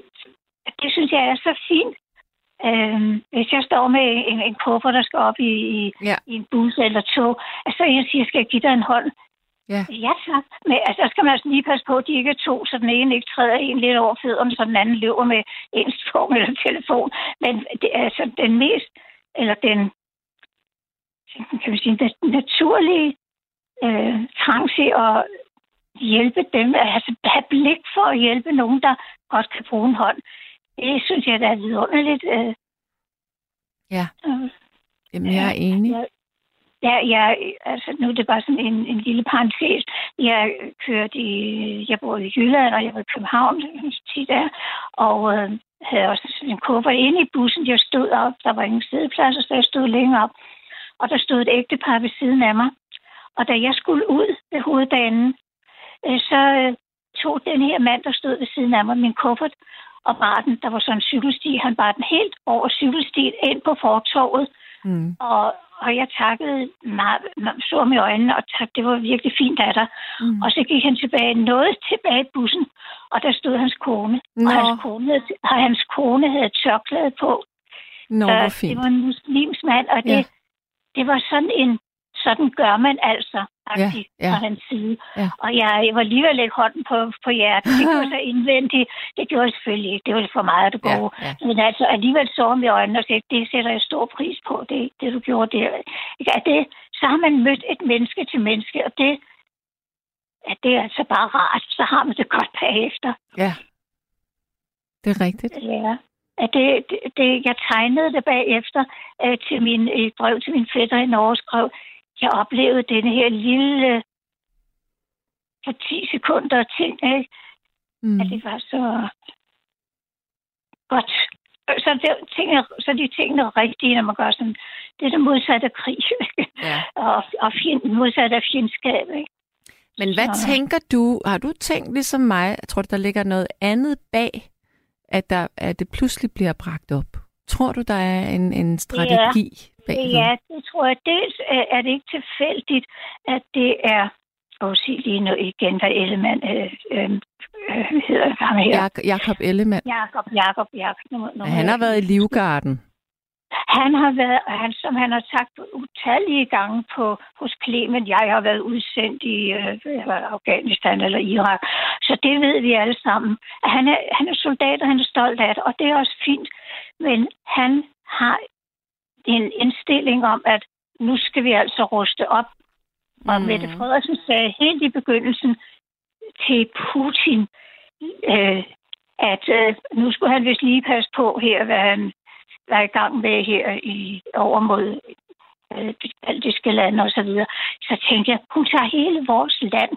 Det synes jeg er så fint. Øh, Hvis jeg står med en, en kuffer, der skal op i, i, Ja. i en bus eller tog, og så jeg siger, skal jeg give dig en hånd? Ja. Ja, tak. Men altså, skal man altså lige passe på, at de ikke er to, så den ene ikke træder en lidt over fødderne, så den anden løber med ens *laughs* phone eller telefon. Men det er altså den mest, eller den, kan vi sige, den naturlige øh, trang til at hjælpe dem, altså have blik for at hjælpe nogen, der godt kan bruge en hånd. Det synes jeg, der er vidunderligt. Øh, Ja. øh, Jamen, jeg er enig. Ja, ja, jeg, altså nu er det bare sådan en, en lille parentes. Jeg kørte i, jeg bor i Jylland, og jeg var i København tit der, og øh, havde også en kuffert inde i bussen. Jeg stod op, der var ingen sædepladser, så jeg stod længere op. Og der stod et ægtepar ved siden af mig. Og da jeg skulle ud ved hovedbanen, øh, så øh, tog den her mand, der stod ved siden af mig, min kuffert, og bar den, der var sådan en cykelsti, han bar den helt over cykelstien ind på fortorvet, Mm. og, og jeg takkede meget, så ham i øjnene, og tak, det var virkelig fint af dig. Mm. Og så gik han tilbage, noget tilbage i bussen, og der stod hans kone. Nå. Og hans kone, og hans kone havde tørklæde på. Nå, Så hvor det fint. var en muslims mand, og det, ja. det var sådan en, sådan gør man altså, Ja, ja, ja. fra hans side. Ja. Og jeg, jeg var lige ved at lægge hånden på, på hjertet. Det gjorde *laughs* så indvendigt. Det gjorde jeg selvfølgelig ikke. Det var for meget at gå. Ja, ja. Men altså alligevel så ham i øjnene og sagde, det sætter jeg stor pris på, det, det du gjorde der. At det, så har man mødt et menneske til menneske, og det, at det er altså bare rart. Så har man det godt bagefter. Ja. Det er rigtigt. Ja. At det, det, det, jeg tegnede det bagefter øh, til min, et brev til min fætter i Norge skrev, jeg oplevede denne her lille for 10 sekunder ting, ikke? Mm. at det var så godt. Så, det, tingene, så de tingene er rigtige, når man gør sådan. Det er det modsatte af krig. *laughs* ikke? Ja. og, og fjend, modsatte af fjendskab. Ikke? Men hvad Så- tænker du? Har du tænkt ligesom mig? Jeg tror, der ligger noget andet bag, at, der, at det pludselig bliver bragt op. Tror du, der er en, en strategi bag Ja, det tror jeg. Dels er er det ikke tilfældigt, at det er og sige lige nu igen, hvad Ellemann øh, øh, øh, hedder ham her. Jak- Jakob Ellemann. Jakob, Jakob, Jakob. Nu, nu, Han har været i Livgarden. Han har været, han, som han har sagt utallige gange på, hos Clement, jeg har været udsendt i øh, Afghanistan eller Irak. Så det ved vi alle sammen. Han er, han er soldat, og han er stolt af det, og det er også fint. Men han har en indstilling om, at nu skal vi altså ruste op. Og Mm. Mette Frederiksen sagde helt i begyndelsen til Putin, øh, at øh, nu skulle han vist lige passe på her, hvad han var i gang med her i over mod øh, baltiske lande og så videre. Så tænkte jeg, hun tager hele vores land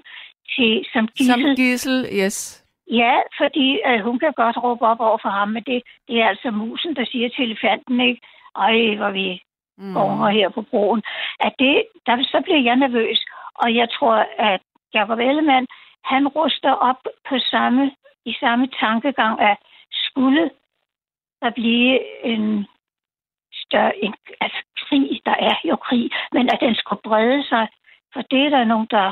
til, som Som gissel. gissel, yes. Ja, fordi øh, hun kan godt råbe op over for ham, men det, det er altså musen, der siger til elefanten, ikke? Ej, hvor vi Mm. unger her på broen. At det, der, så bliver jeg nervøs, og jeg tror, at Jacob Ellemann, han ruster op på samme, i samme tankegang, at skulle der blive en større, en, altså krig, der er jo krig, men at den skulle brede sig, for det er der nogen, der,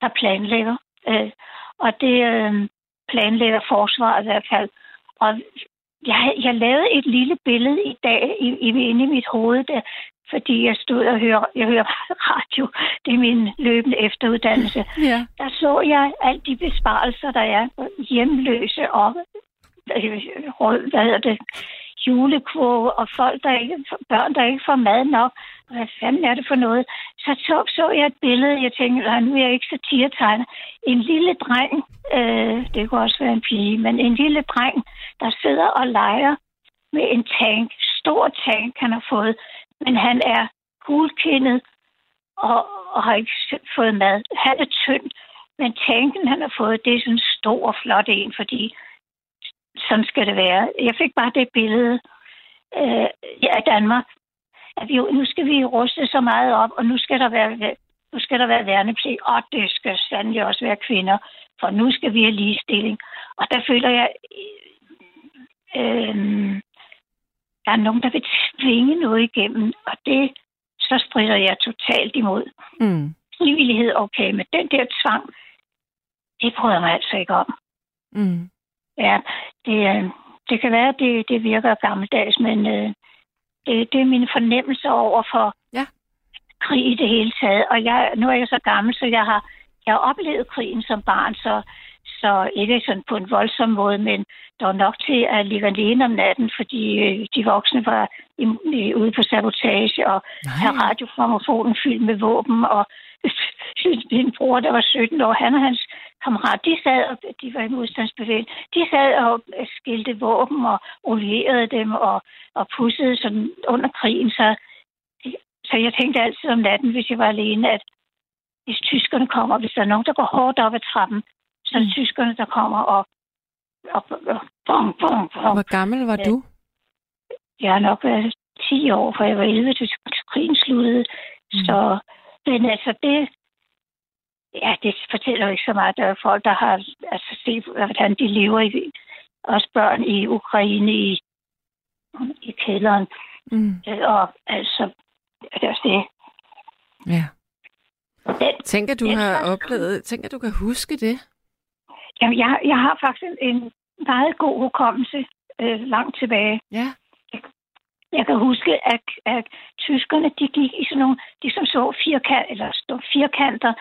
der planlægger. Øh, og det øh, planlægger forsvaret i hvert fald. Og jeg, jeg lavede et lille billede i dag i, i, inde i mit hoved, der, fordi jeg stod og hører, jeg hører radio. Det er min løbende efteruddannelse. *laughs* Ja. Der så jeg alle de besparelser, der er hjemløse og øh, hvad hedder det, julekvoge og folk, der ikke, børn, der ikke får mad nok. Hvad fanden er det for noget? Så så, så jeg et billede, jeg tænkte, nu er jeg ikke satiretegner. En lille dreng, øh, det kunne også være en pige, men en lille dreng, der sidder og leger med en tank, stor tank, han har fået, men han er gulkindet og, og har ikke fået mad. Han er tynd, men tanken, han har fået, det er sådan en stor og flot en, fordi sådan skal det være. Jeg fik bare det billede øh, af Danmark. At vi, jo- nu skal vi ruste så meget op, og nu skal der være, nu skal der være værnepligt, og det skal sandelig også være kvinder, for nu skal vi have ligestilling. Og der føler jeg, øh, der er nogen, der vil tvinge noget igennem, og det så strider jeg totalt imod. Mm. Frivillighed, okay, men den der tvang, det bryder jeg mig altså ikke om. Mm. Ja, det, øh, det kan være, at det, det virker gammeldags, men øh, det, det er min fornemmelse over for Ja. krig i det hele taget. Og jeg, nu er jeg så gammel, så jeg har, jeg har oplevet krigen som barn, så, så ikke sådan på en voldsom måde, men der var nok til at ligge alene om natten, fordi øh, de voksne var i, i, ude på sabotage og Nej. radiogrammofonen fyldt med våben, og *laughs* min bror, der var 17 år, han og hans kammerat, de sad, og de var i modstandsbevægelsen, de sad og skilte våben og olierede dem og, og pussede sådan under krigen, så, så jeg tænkte altid om natten, hvis jeg var alene, at hvis tyskerne kommer, hvis der er nogen, der går hårdt op ad trappen, så er det tyskerne, der kommer og, og, og bong, bong, bong. Hvor gammel var du? Jeg har nok været 10 år, for jeg var 11, til krigen sluttede. Mm. Mm. Så, altså det, ja, det fortæller jo ikke så meget. Der er folk, der har altså set, hvordan de lever i, også børn i Ukraine i, i kælderen. Mm. Øh, Og altså, det er det. Ja. Den, Tænker du Ja. har oplevet, tænker du kan huske det? jamen, jeg, jeg har faktisk en, en meget god hukommelse øh, langt tilbage. Ja. Jeg kan huske, at, at tyskerne de gik i sådan nogle, de som så firkant, eller firkanter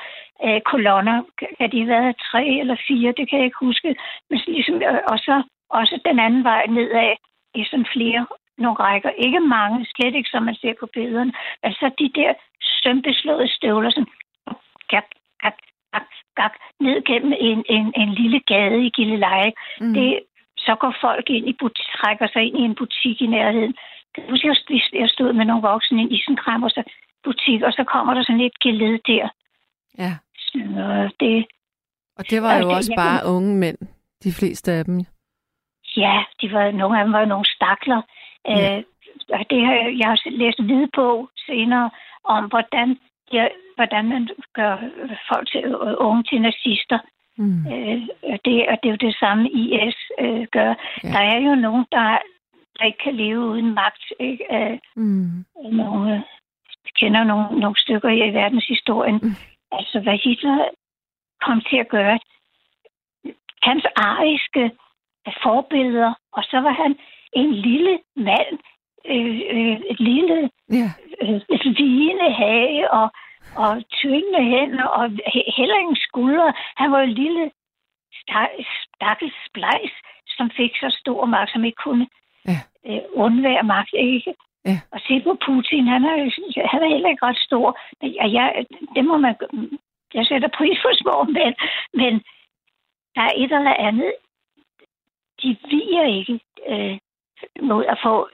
øh, kolonner. Kan de have været tre eller fire, det kan jeg ikke huske. Men så ligesom, øh, og så også den anden vej nedad i sådan flere nogle rækker. Ikke mange, slet ikke som man ser på billederne. Altså de der sømbeslåede støvler, sådan gak, gak, gak, gak, ned gennem en, en, en lille gade i Gilleleje. Mm. Det, så går folk ind i butik, trækker sig ind i en butik i nærheden. Jeg husker, jeg st- jeg stod med nogle voksne i en isenkram og så butik, og så kommer der sådan et geled der. Ja. Så det, Og det var jo det- også bare unge mænd, de fleste af dem. ja, de var, nogle af dem var nogle stakler. Ja. Øh, og det har, jeg- jeg har læst en hvidbog senere om, hvordan, ja, hvordan man gør folk til øh, unge til nazister. Mm. Øh, og det, og det er jo det samme, IS øh, gør. Ja. Der er jo nogen, der, der ikke kan leve uden magt. Ikke? Øh, Mm. nogle, øh, jeg kender nogle, nogle stykker i verdenshistorien. Mm. Altså, hvad Hitler kom til at gøre. Hans ariske forbilleder, og så var han en lille mand, øh, øh, et lille Ja. øh, vigende hage og, og tyngende hænder og he- heller ingen skuldre. Han var en lille sta- stakkels splejs, som fik så stor magt, som ikke kunne. Øh, undvære magt. Ikke? Ja. Og se på Putin, han er, han er heller ikke ret stor. Men jeg, jeg, det må man, jeg sætter pris på små mænd, men der er et eller andet, de viger ikke øh, mod at få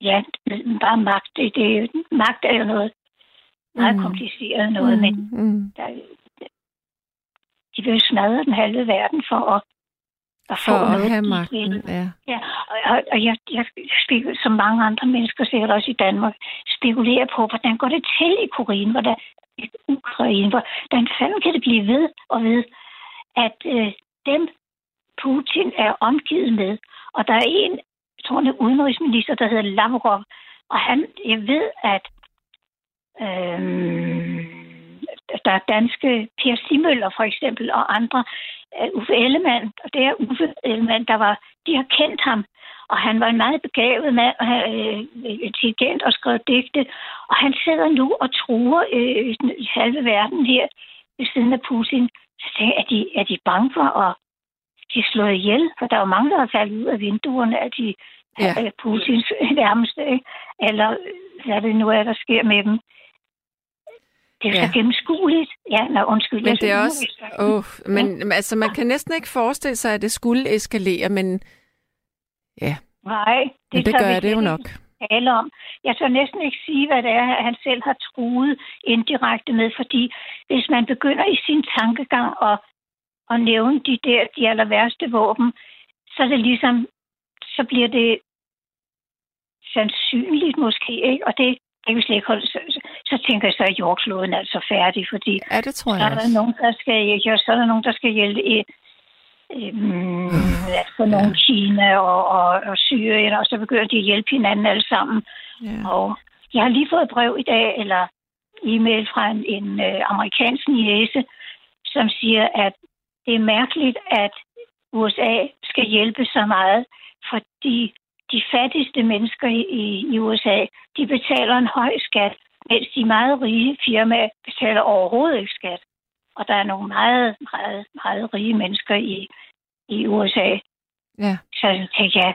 ja, bare magt. Det, det, magt er jo noget meget Mm. kompliceret noget, mm. men mm. der, de vil smadre den halve verden for at, at For få at have magten, ja. Ja, og, og, jeg, jeg spekulerer, som mange andre mennesker, sikkert også i Danmark, spekulerer på, hvordan går det til i Ukraine, hvordan, i Ukraine, hvordan fanden kan det blive ved og ved, at øh, dem Putin er omgivet med, og der er en, jeg tror, er udenrigsminister, der hedder Lavrov, og han, jeg ved, at øhm, der er danske Per Simøller for eksempel, og andre, øh, Uffe Ellemann, og det er Uffe Ellemann, der var, de har kendt ham, og han var en meget begavet mand, og han, øh, intelligent og skrev digte, og han sidder nu og truer øh, den halve verden her ved siden af Putin. Så jeg, er de, er de bange for at de slået ihjel? For der er jo mange, der har faldet ud af vinduerne af de Ja. Putins nærmeste, ikke? eller hvad det nu er, der sker med dem. Det er Ja. så gennemskueligt. Ja, nå, undskyld. Men det er også... Oh, men altså, man kan næsten ikke forestille sig, at det skulle eskalere, men ja, Nej, det, men det gør det jo nok. tale om. Jeg tør næsten ikke sige, hvad det er, han selv har truet indirekte med, fordi hvis man begynder i sin tankegang at, at nævne de der, de aller værste våben, så er det ligesom, så bliver det sandsynligt måske, ikke? Og det, det kan vi slet ikke holde. Så, så, så tænker jeg så, at jordkloden er altså færdig, fordi Ja, det tror så jeg er der også. nogen, der skal, ja, så er der nogen, der skal hjælpe i, øhm, *laughs* altså nogle Kina og, og, og Syrien, og så begynder de at hjælpe hinanden alle sammen. Ja. Og jeg har lige fået et brev i dag, eller e-mail fra en, en øh, amerikansk niese, som siger, at det er mærkeligt, at USA skal hjælpe så meget, fordi de fattigste mennesker i, i, i USA, de betaler en høj skat, mens de meget rige firmaer betaler overhovedet ikke skat. Og der er nogle meget, meget, meget rige mennesker i, i USA. Ja. Så tænkte jeg,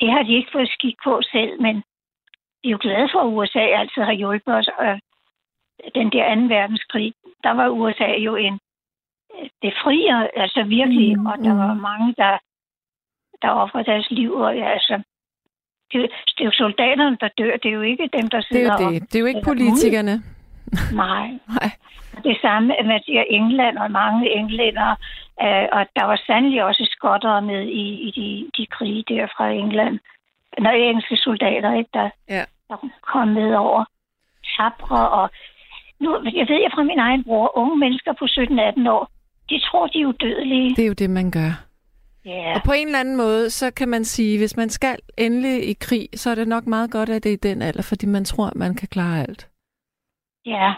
det har de ikke fået skik på selv, men vi er jo glade for, at USA altid har hjulpet os. Og den der 2. verdenskrig, der var USA jo en befrier, altså virkelig, Mm, mm, og der mm. var mange, der, der offrede deres liv. Og, ja, altså, det, er jo- det er jo soldaterne, der dør, det er jo ikke dem, der Det sidder er jo det. Det er jo ikke politikerne. Nej, *laughs* Nej. det samme, siger England og mange englænder, øh, og der var sandelig også skottere med i, i de, de krige der fra England. Når engelske soldater, ikke, der, Ja. der kom med over tabre. Og nu, jeg ved jeg fra min egen bror, unge mennesker på 17-18 år, de tror, de er udødelige. Det er jo det, man gør. Ja, Og på en eller anden måde, så kan man sige, hvis man skal endelig i krig, så er det nok meget godt, at det er i den alder, fordi man tror, at man kan klare alt. ja.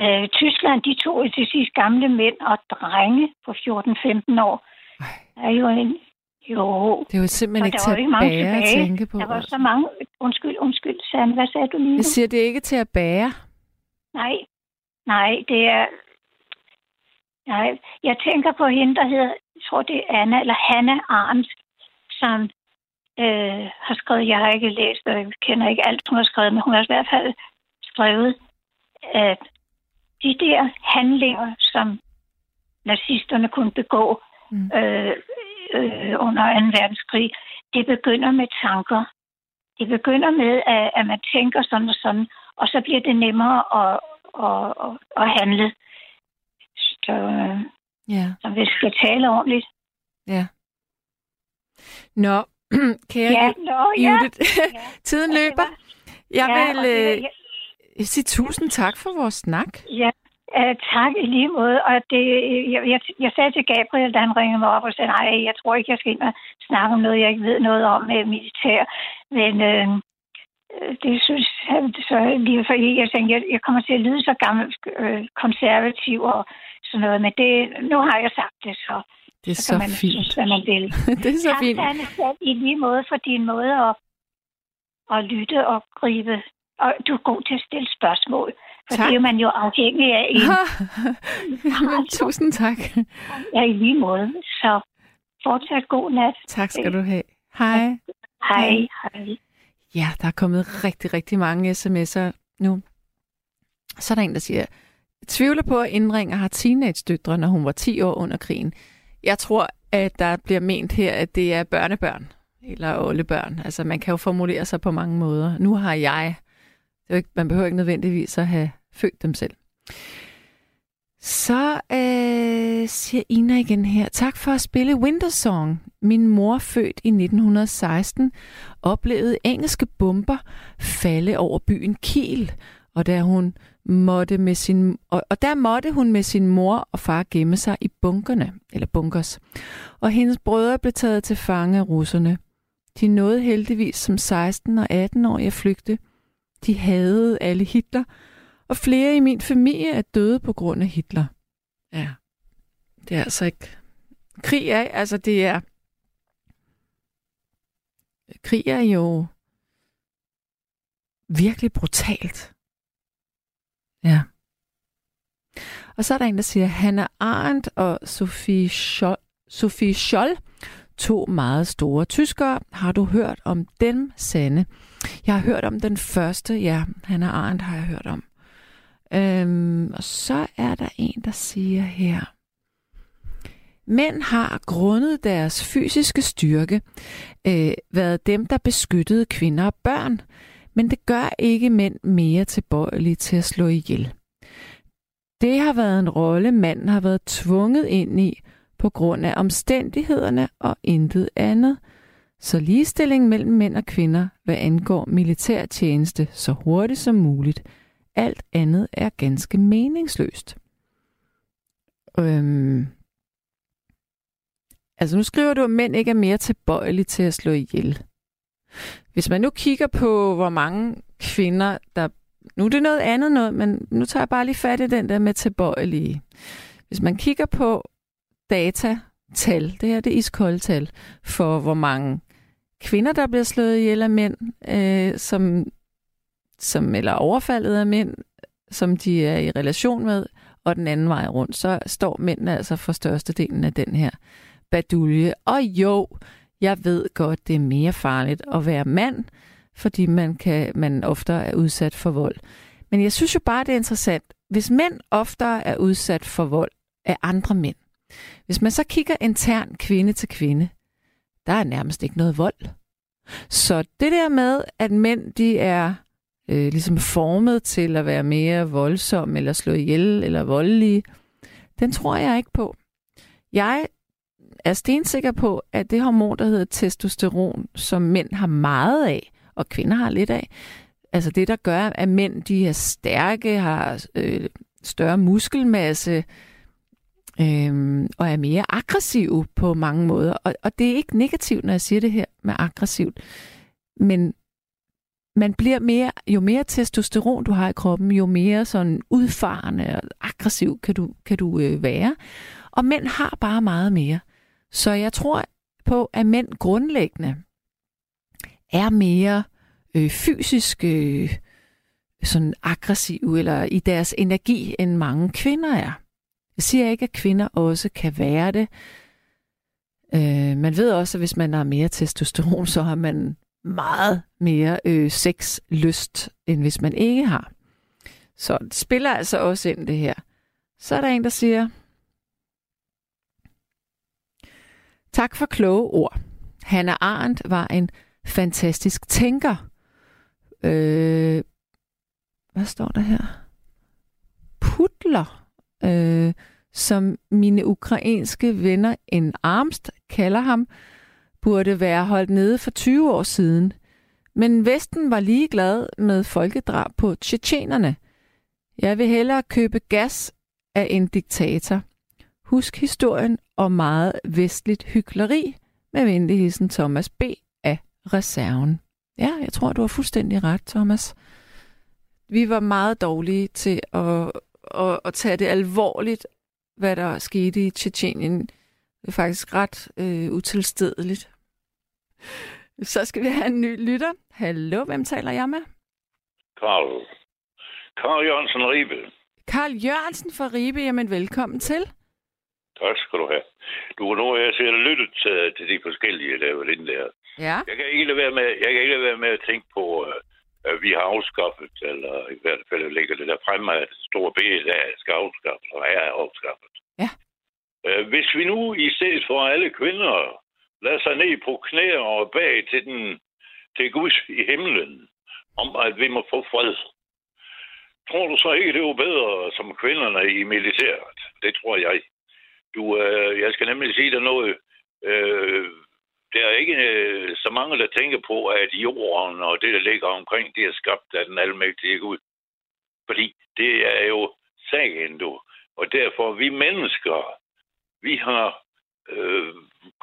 Øh, Tyskland, de tog til sidst gamle mænd og drenge på 14-15 år. Ej. Der er jo en... Jo, Det er jo simpelthen Og ikke til at jo mange bære at tænke på. Der var altså. så mange... Undskyld, undskyld, Sande. Hvad sagde du lige? Jeg siger, det er ikke til at bære. Nej, nej, det er... Nej, jeg tænker på hende, der hedder, jeg tror det er Anna, eller Hanna Arndt, som øh, har skrevet, jeg har ikke læst, og jeg kender ikke alt, hun har skrevet, men hun har i hvert fald skrevet, at de der handlinger, som nazisterne kunne begå Mm. øh, øh, under 2. verdenskrig, det begynder med tanker. Det begynder med, at, at man tænker sådan og sådan, og så bliver det nemmere at, at, at, at handle. så, øh, Ja, så vi skal tale ordentligt. ja. Nå, *clears throat* kære Ja, nå, ja. Judith, Ja. *laughs* tiden det løber. Jeg ja, vil øh, jeg- sige tusind tak for vores snak. Ja, uh, tak i lige måde. Og det, jeg, jeg, jeg sagde til Gabriel, da han ringede mig op og sagde, nej, jeg tror ikke, jeg skal ind og snakke om noget, jeg ikke ved noget om med militær. Men øh, øh, det synes han så lige for jeg tænkte, jeg, jeg kommer til at lyde så gammel øh, konservativ og sådan noget. Men det, nu har jeg sagt det, så, Det er så så kan man fint. synes, hvad man vil. *laughs* Det er så tak, fint. Anne, i lige måde for din måde at, at lytte og gribe. Og du er god til at stille spørgsmål. For Tak. det er man jo afhængig af i *laughs* Jamen, tusind tak. Ja, i lige måde. Så fortsat god nat. Tak skal du have. Hej. Hej. Hej. Ja, der er kommet rigtig, rigtig mange sms'er nu. Så er der en, der siger, tvivler på, at indringer har teenage-døtre, når hun var 10 år under krigen. Jeg tror, at der bliver ment her, at det er børnebørn eller oldebørn. Altså, man kan jo formulere sig på mange måder. Nu har jeg. Det er ikke, man behøver ikke nødvendigvis at have født dem selv. Så øh, siger Ina igen her, tak for at spille Winter Song. Min mor, født i 1916, oplevede engelske bomber falde over byen Kiel, og der hun måtte med sin og, og der måtte hun med sin mor og far gemme sig i bunkerne eller bunkers. Og hendes brødre blev taget til fange af russerne. De nåede heldigvis som 16 og 18 år at flygte. De havde alle Hitler, og flere i min familie er døde på grund af Hitler. Ja, det er altså ikke... Krig er, altså det er... Krig er jo virkelig brutalt. Ja. Og så er der en, der siger, Hannah Arendt og Sophie Scholl, Sophie Scholl, to meget store tyskere. Har du hørt om dem, Sande? Jeg har hørt om den første, ja, Hannah Arendt har jeg hørt om. Øhm, og så er der en, der siger her, Mænd har grundet deres fysiske styrke øh, været dem, der beskyttede kvinder og børn, men det gør ikke mænd mere tilbøjelige til at slå ihjel. Det har været en rolle, manden har været tvunget ind i på grund af omstændighederne og intet andet. Så ligestilling mellem mænd og kvinder, hvad angår militærtjeneste, så hurtigt som muligt. Alt andet er ganske meningsløst. Øhm, Altså nu skriver du, at mænd ikke er mere tilbøjelige til at slå ihjel. Hvis man nu kigger på, hvor mange kvinder, der... Nu er det noget andet noget, men nu tager jeg bare lige fat i den der med tilbøjelige. Hvis man kigger på data, tal, det her det er iskolde tal, for hvor mange kvinder, der bliver slået ihjel af mænd, øh, som, som, eller overfaldet af mænd, som de er i relation med, og den anden vej rundt, så står mændene altså for størstedelen af den her badulje. Og jo, jeg ved godt, det er mere farligt at være mand, fordi man, kan, man ofte er udsat for vold. Men jeg synes jo bare, det er interessant. Hvis mænd oftere er udsat for vold af andre mænd, hvis man så kigger intern kvinde til kvinde, der er nærmest ikke noget vold. Så det der med, at mænd de er øh, ligesom formet til at være mere voldsomme, eller slå ihjel, eller voldelige, den tror jeg ikke på. Jeg er stensikker på, at det hormon, der hedder testosteron, som mænd har meget af, og kvinder har lidt af, altså det, der gør, at mænd de er stærke, har øh, større muskelmasse, øhm, og er mere aggressiv på mange måder. Og, og det er ikke negativt, når jeg siger det her med aggressivt, men man bliver mere, jo mere testosteron du har i kroppen, jo mere sådan udfarende og aggressiv kan du, kan du øh, være. Og mænd har bare meget mere. Så jeg tror på, at mænd grundlæggende er mere øh, fysisk øh, sådan aggressive eller i deres energi, end mange kvinder er. Jeg siger ikke, at kvinder også kan være det. Øh, man ved også, at hvis man har mere testosteron, så har man meget mere øh, sexlyst, end hvis man ikke har. Så det spiller altså også ind det her. Så er der en, der siger, Tak for kloge ord. Hannah Arendt var en fantastisk tænker. Øh, hvad står der her? Putler, øh, som mine ukrainske venner en Armst kalder ham, burde være holdt nede for 20 år siden. Men Vesten var ligeglad med folkedrab på tjetjenerne. Jeg vil hellere købe gas af en diktator. Husk historien om meget vestligt hykleri med venligheden Thomas B. af reserven. Ja, jeg tror, du har fuldstændig ret, Thomas. Vi var meget dårlige til at, at, at tage det alvorligt, hvad der skete i Tjetjenien. Det er faktisk ret øh, utilstedeligt. Så skal vi have en ny lytter. Hallo, hvem taler jeg med? Karl. Karl Jørgensen Ribe. Karl Jørgensen fra Ribe, jamen velkommen til. Tak skal du have. Du kan nu, jeg ser lyttet til, til de forskellige, der var inde der. Ja. Jeg kan ikke lade være med, jeg kan ikke lade være med at tænke på, øh, at vi har afskaffet, eller i hvert fald ligger det der fremme, at store der skal afskaffes, og er afskaffet. Ja. Øh, Hvis vi nu i stedet for alle kvinder lader sig ned på knæ og bag til den til Gud i himlen, om at vi må få fred. Tror du så ikke, det var bedre som kvinderne i militæret? Det tror jeg. Du, øh, jeg skal nemlig sige dig noget. Øh, der er ikke øh, så mange, der tænker på, at jorden og det, der ligger omkring, det er skabt af den almægtige Gud. Fordi det er jo sagen, du. Og derfor, vi mennesker, vi har øh,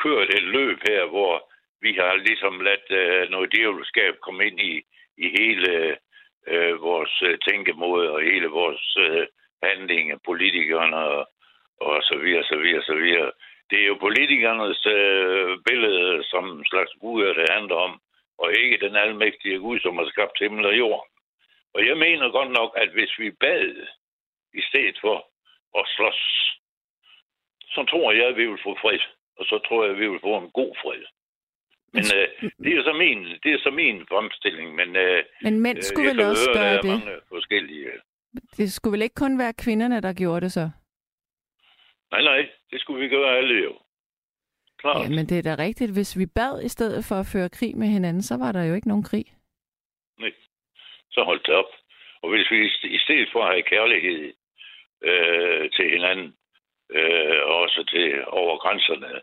kørt et løb her, hvor vi har ligesom ladt øh, noget djævelskab komme ind i, i hele øh, vores øh, tænkemåde og hele vores øh, handlinger, politikerne og, og så videre, så videre, så videre. Det er jo politikernes øh, billede som slags guder, det handler om, og ikke den almægtige Gud, som har skabt himmel og jord. Og jeg mener godt nok, at hvis vi bad i stedet for at slås, så tror jeg, at vi vil få fred. Og så tror jeg, at vi vil få en god fred. Men øh, det er så min, det er så min fremstilling, men øh, Men mænd øh, skulle jeg vel også høre, gøre det? mange forskellige. Det skulle vel ikke kun være kvinderne, der gjorde det så? Nej, nej, det skulle vi gøre alle jo. Klart. Ja, men det er da rigtigt. Hvis vi bad i stedet for at føre krig med hinanden, så var der jo ikke nogen krig. så hold det op. Og hvis vi i stedet for at have kærlighed øh, til hinanden, øh, og også til over grænserne,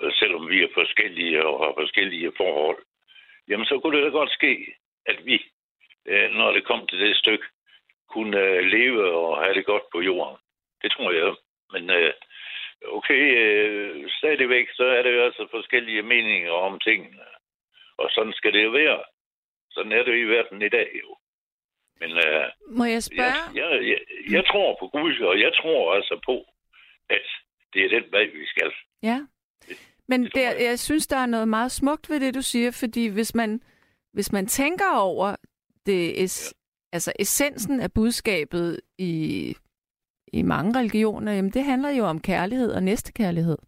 øh, selvom vi er forskellige og har forskellige forhold, jamen så kunne det da godt ske, at vi, øh, når det kom til det stykke, kunne øh, leve og have det godt på jorden. Det tror jeg. Men øh, okay, øh, stadigvæk så er det jo altså forskellige meninger om tingene. Og sådan skal det jo være. Sådan er det i verden i dag jo. Men øh, Må jeg jeg, spørge? jeg, jeg, jeg tror på Gud, og jeg tror altså på, at det er den vej, vi skal. Ja. Men Det der, jeg. jeg synes, der er noget meget smukt ved det, du siger, fordi hvis man, hvis man tænker over det, es, ja. altså essensen af budskabet i, i mange religioner, jamen det handler jo om kærlighed og næstekærlighed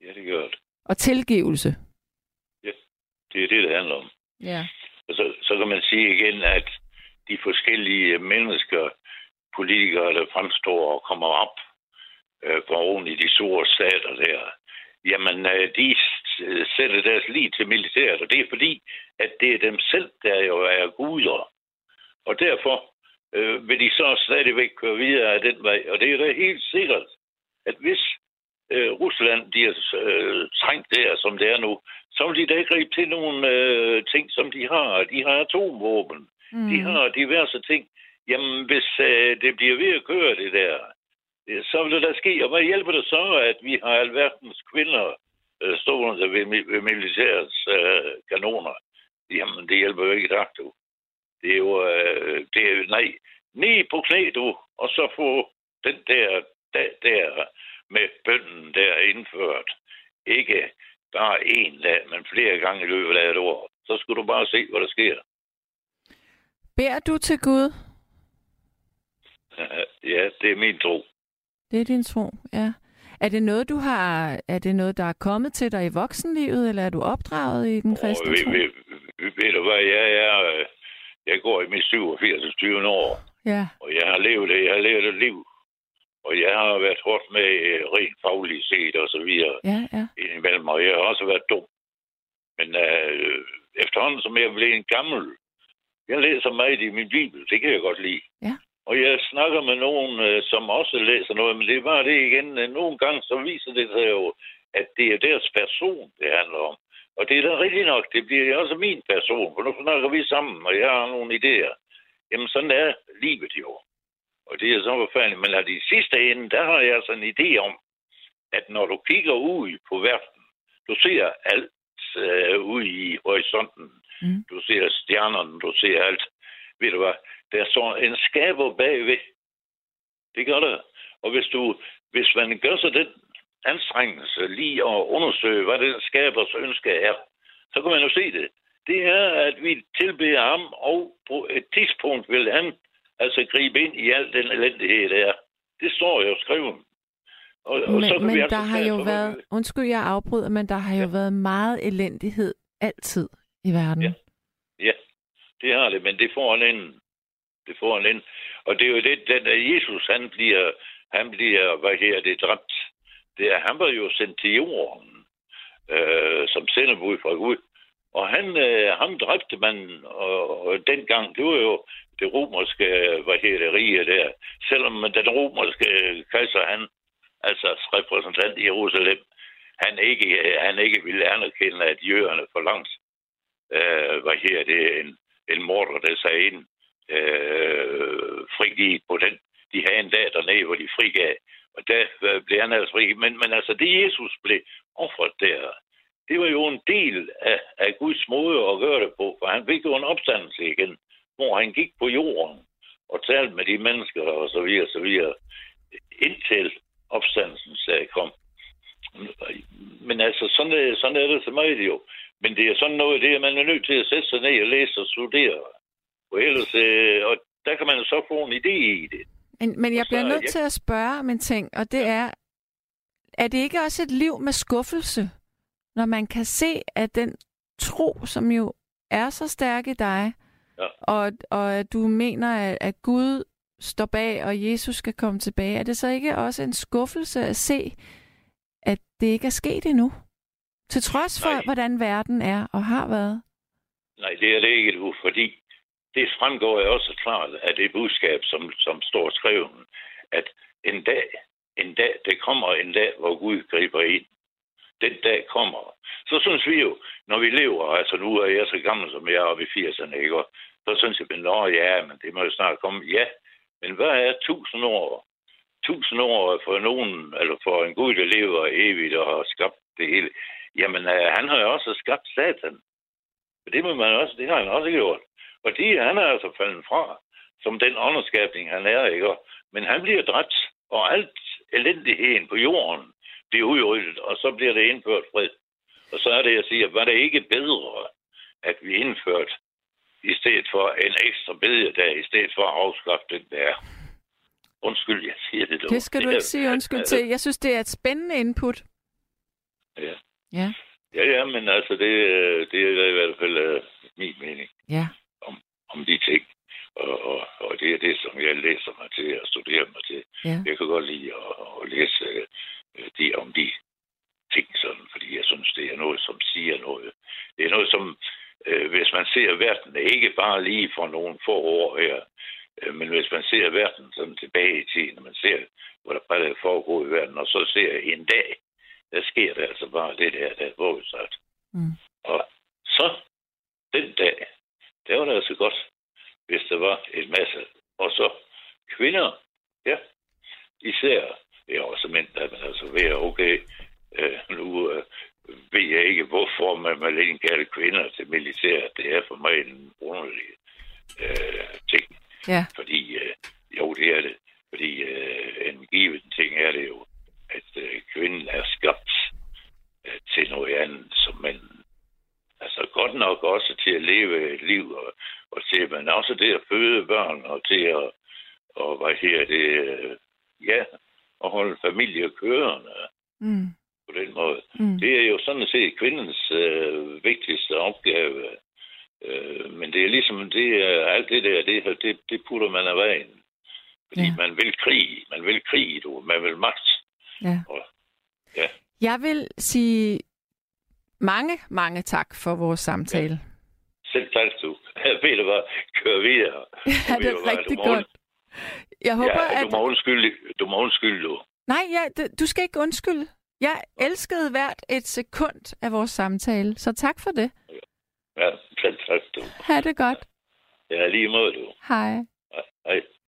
Ja, det gør det. og tilgivelse. Det er det, det handler om. Ja. Og så, så kan man sige igen, at de forskellige mennesker, politikere, der fremstår og kommer op øh, på oven i de store stater der, jamen øh, de sætter deres liv til militæret, og det er fordi, at det er dem selv, der jo er guder. Og derfor øh, vil de så stadigvæk køre videre af den vej. Og det er da helt sikkert, at hvis øh, Rusland de er øh, trængt der, som det er nu, så vil de da gribe til nogle øh, ting, som de har. De har atomvåben. Mm. De har diverse ting. Jamen, hvis øh, det bliver ved at køre det der, øh, så vil det da ske. Og hvad hjælper det så, at vi har alverdens kvinder øh, stående ved, ved militærets øh, kanoner? Jamen, det hjælper jo ikke ret, du. Det er jo, øh, det er, nej, ned på knæ, du, og så få den der, der, der med bønden der indført. Ikke bare en dag, men flere gange i løbet af et år. Så skulle du bare se, hvad der sker. Beder du til Gud? ja, det er min tro. Det er din tro, ja. Er det noget, du har, er det noget, der er kommet til dig i voksenlivet, eller er du opdraget i den kristne tro? ved, ved, ved, ved du hvad, jeg er... Jeg går i mit 87. 20. år, Ja, og jeg har levet det. Jeg har levet et liv. Og jeg har været hårdt med øh, rent fagligt set og så videre ja, ja. indimellem, og jeg har også været dum. Men øh, efterhånden, som jeg blev en gammel, jeg læser meget i min bibel, det kan jeg godt lide. Ja. Og jeg snakker med nogen, øh, som også læser noget, men det er bare det igen. øh, Nogle gange så viser det sig jo, at det er deres person, det handler om. Og det er da rigtigt nok, det bliver også min person, for nu snakker vi sammen, og jeg har nogle idéer. Jamen sådan er livet jo. Og det er så forfærdeligt. Men i sidste ende, der har jeg altså en idé om, at når du kigger ud på verden, du ser alt øh, ude i horisonten. Mm. Du ser stjernerne, du ser alt. Ved du hvad? Der står en skaber bagved. Det gør der. Og hvis, du, hvis man gør sig den anstrengelse lige at undersøge, hvad den skabers ønske er, så kan man jo se det. Det er, at vi tilbeder ham, og på et tidspunkt vil han altså gribe ind i al den elendighed, der er. Det står jo skrevet. Og, og Men, så men altså der har tage jo været, undskyld jeg afbryder, men der har jo været meget elendighed altid i verden. Ja. Ja, det har det, men det får en ende. Det får en ende. Og det er jo det, den Jesus, han bliver, han bliver, hvad her det, dræbt. Det er, han var jo sendt til jorden, øh, som sendebud fra Gud. Og han, øh, ham dræbte man, og, og dengang, det var jo det romerske, hvad hedder det, rige der. Selvom den romerske øh, kejser, han, altså repræsentant i Jerusalem, han ikke, han ikke ville anerkende, at jøderne for langt øh, hvad her det, en, en morder, der sagde ind, øh, frigivet på den. De havde en dag dernede, hvor de frigav. Og der øh, blev han altså frigivet. Men, men altså, det Jesus blev offret der, det var jo en del af, af Guds måde at gøre det på. For han fik jo en opstandelse igen, hvor han gik på jorden og talte med de mennesker og så videre, så videre, indtil opstandelsen dag kom. Men altså, sådan er, sådan er det så meget jo. Men det er sådan noget, det er man er nødt til at sætte sig ned og læse og studere. Og ellers, øh, og der kan man så få en idé i det. Men, men jeg bliver nødt ja. til at spørge om en ting, og det er, er det ikke også et liv med skuffelse, når man kan se, at den tro, som jo er så stærk i dig, Ja. og, og at du mener, at, at Gud står bag, og Jesus skal komme tilbage, er det så ikke også en skuffelse at se, at det ikke er sket endnu? Til trods for, Nej. hvordan verden er og har været. Nej, det er det ikke nu, fordi det fremgår jo også klart af det budskab, som, som står skrevet, at en dag, en dag, det kommer en dag, hvor Gud griber ind. Den dag kommer. Så synes vi jo, når vi lever, altså nu er jeg så gammel, som jeg er oppe i 80'erne, ikke? Og så synes jeg, men nå ja, men det må jo snart komme. Ja, men hvad er tusind år? Tusind år for nogen, eller for en Gud, der lever evigt og har skabt det hele. Jamen, øh, han har jo også skabt satan. Det må man også, det har han også gjort. Og de, han er altså faldet fra, som den ånderskabning, han er, ikke? Men han bliver dræbt, og alt elendigheden på jorden bliver udryddet, og så bliver det indført fred. Og så er det, jeg siger, var det ikke bedre, at vi indførte i stedet for en ekstra bededag, i stedet for at afskaffe den der. Undskyld, jeg siger det dog. Det skal du ikke sige undskyld til. Jeg synes, det er et spændende input. Ja. Ja. Ja, ja, men altså, det, øh, det er i hvert fald uh, min mening Ja. om de ting. Og, og, og det er det, som jeg læser mig til og studerer mig til. Ja. Jeg kan godt lide at, at læse uh, de, om de ting, sådan, fordi jeg synes, det er noget, som siger noget. Det er noget, som, øh, hvis man ser verden, ikke bare lige for nogle få år her, øh, men hvis man ser verden sådan tilbage i tiden, når man ser, hvad der bare foregår i verden, og så ser en dag, der sker der altså bare det der, der er forudsat. Mm. Og så, den dag, der var det altså godt, hvis der var en masse. Og så kvinder, ja, især, ja, også mænd, der man altså være okay, øh, nu øh, ved jeg ikke, hvorfor man må indkalde kvinder til militæret. Det er for mig en underlig øh, ting. Ja. Fordi, øh, jo, det er det. Fordi øh, en given ting er det jo, at øh, kvinden er skabt øh, til noget andet, som man altså godt nok også til at leve et liv, og, og til, men også det at føde børn, og til at, og hvad her det, øh, ja, at holde familie kørende Mm. på den måde. Mm. Det er jo sådan set kvindens øh, vigtigste opgave. Øh, men det er ligesom, det er alt det der, det, det, det putter man af vejen. Fordi Ja. ja. man vil krig, man vil krig, du, man vil magt. Ja. Og, ja. Jeg vil sige mange, tak for vores samtale. Selv tak, du. *laughs* Ved du hvad, kør videre. *laughs* Ja, det er rigtig du må, godt. Jeg håber, ja, at... du må undskylde, du må undskylde, du. Nej, ja, du skal ikke undskylde. Jeg elskede hvert et sekund af vores samtale, så tak for det. Ja, selv tak, du. Ha' det godt. Ja, lige måde, du. Hej.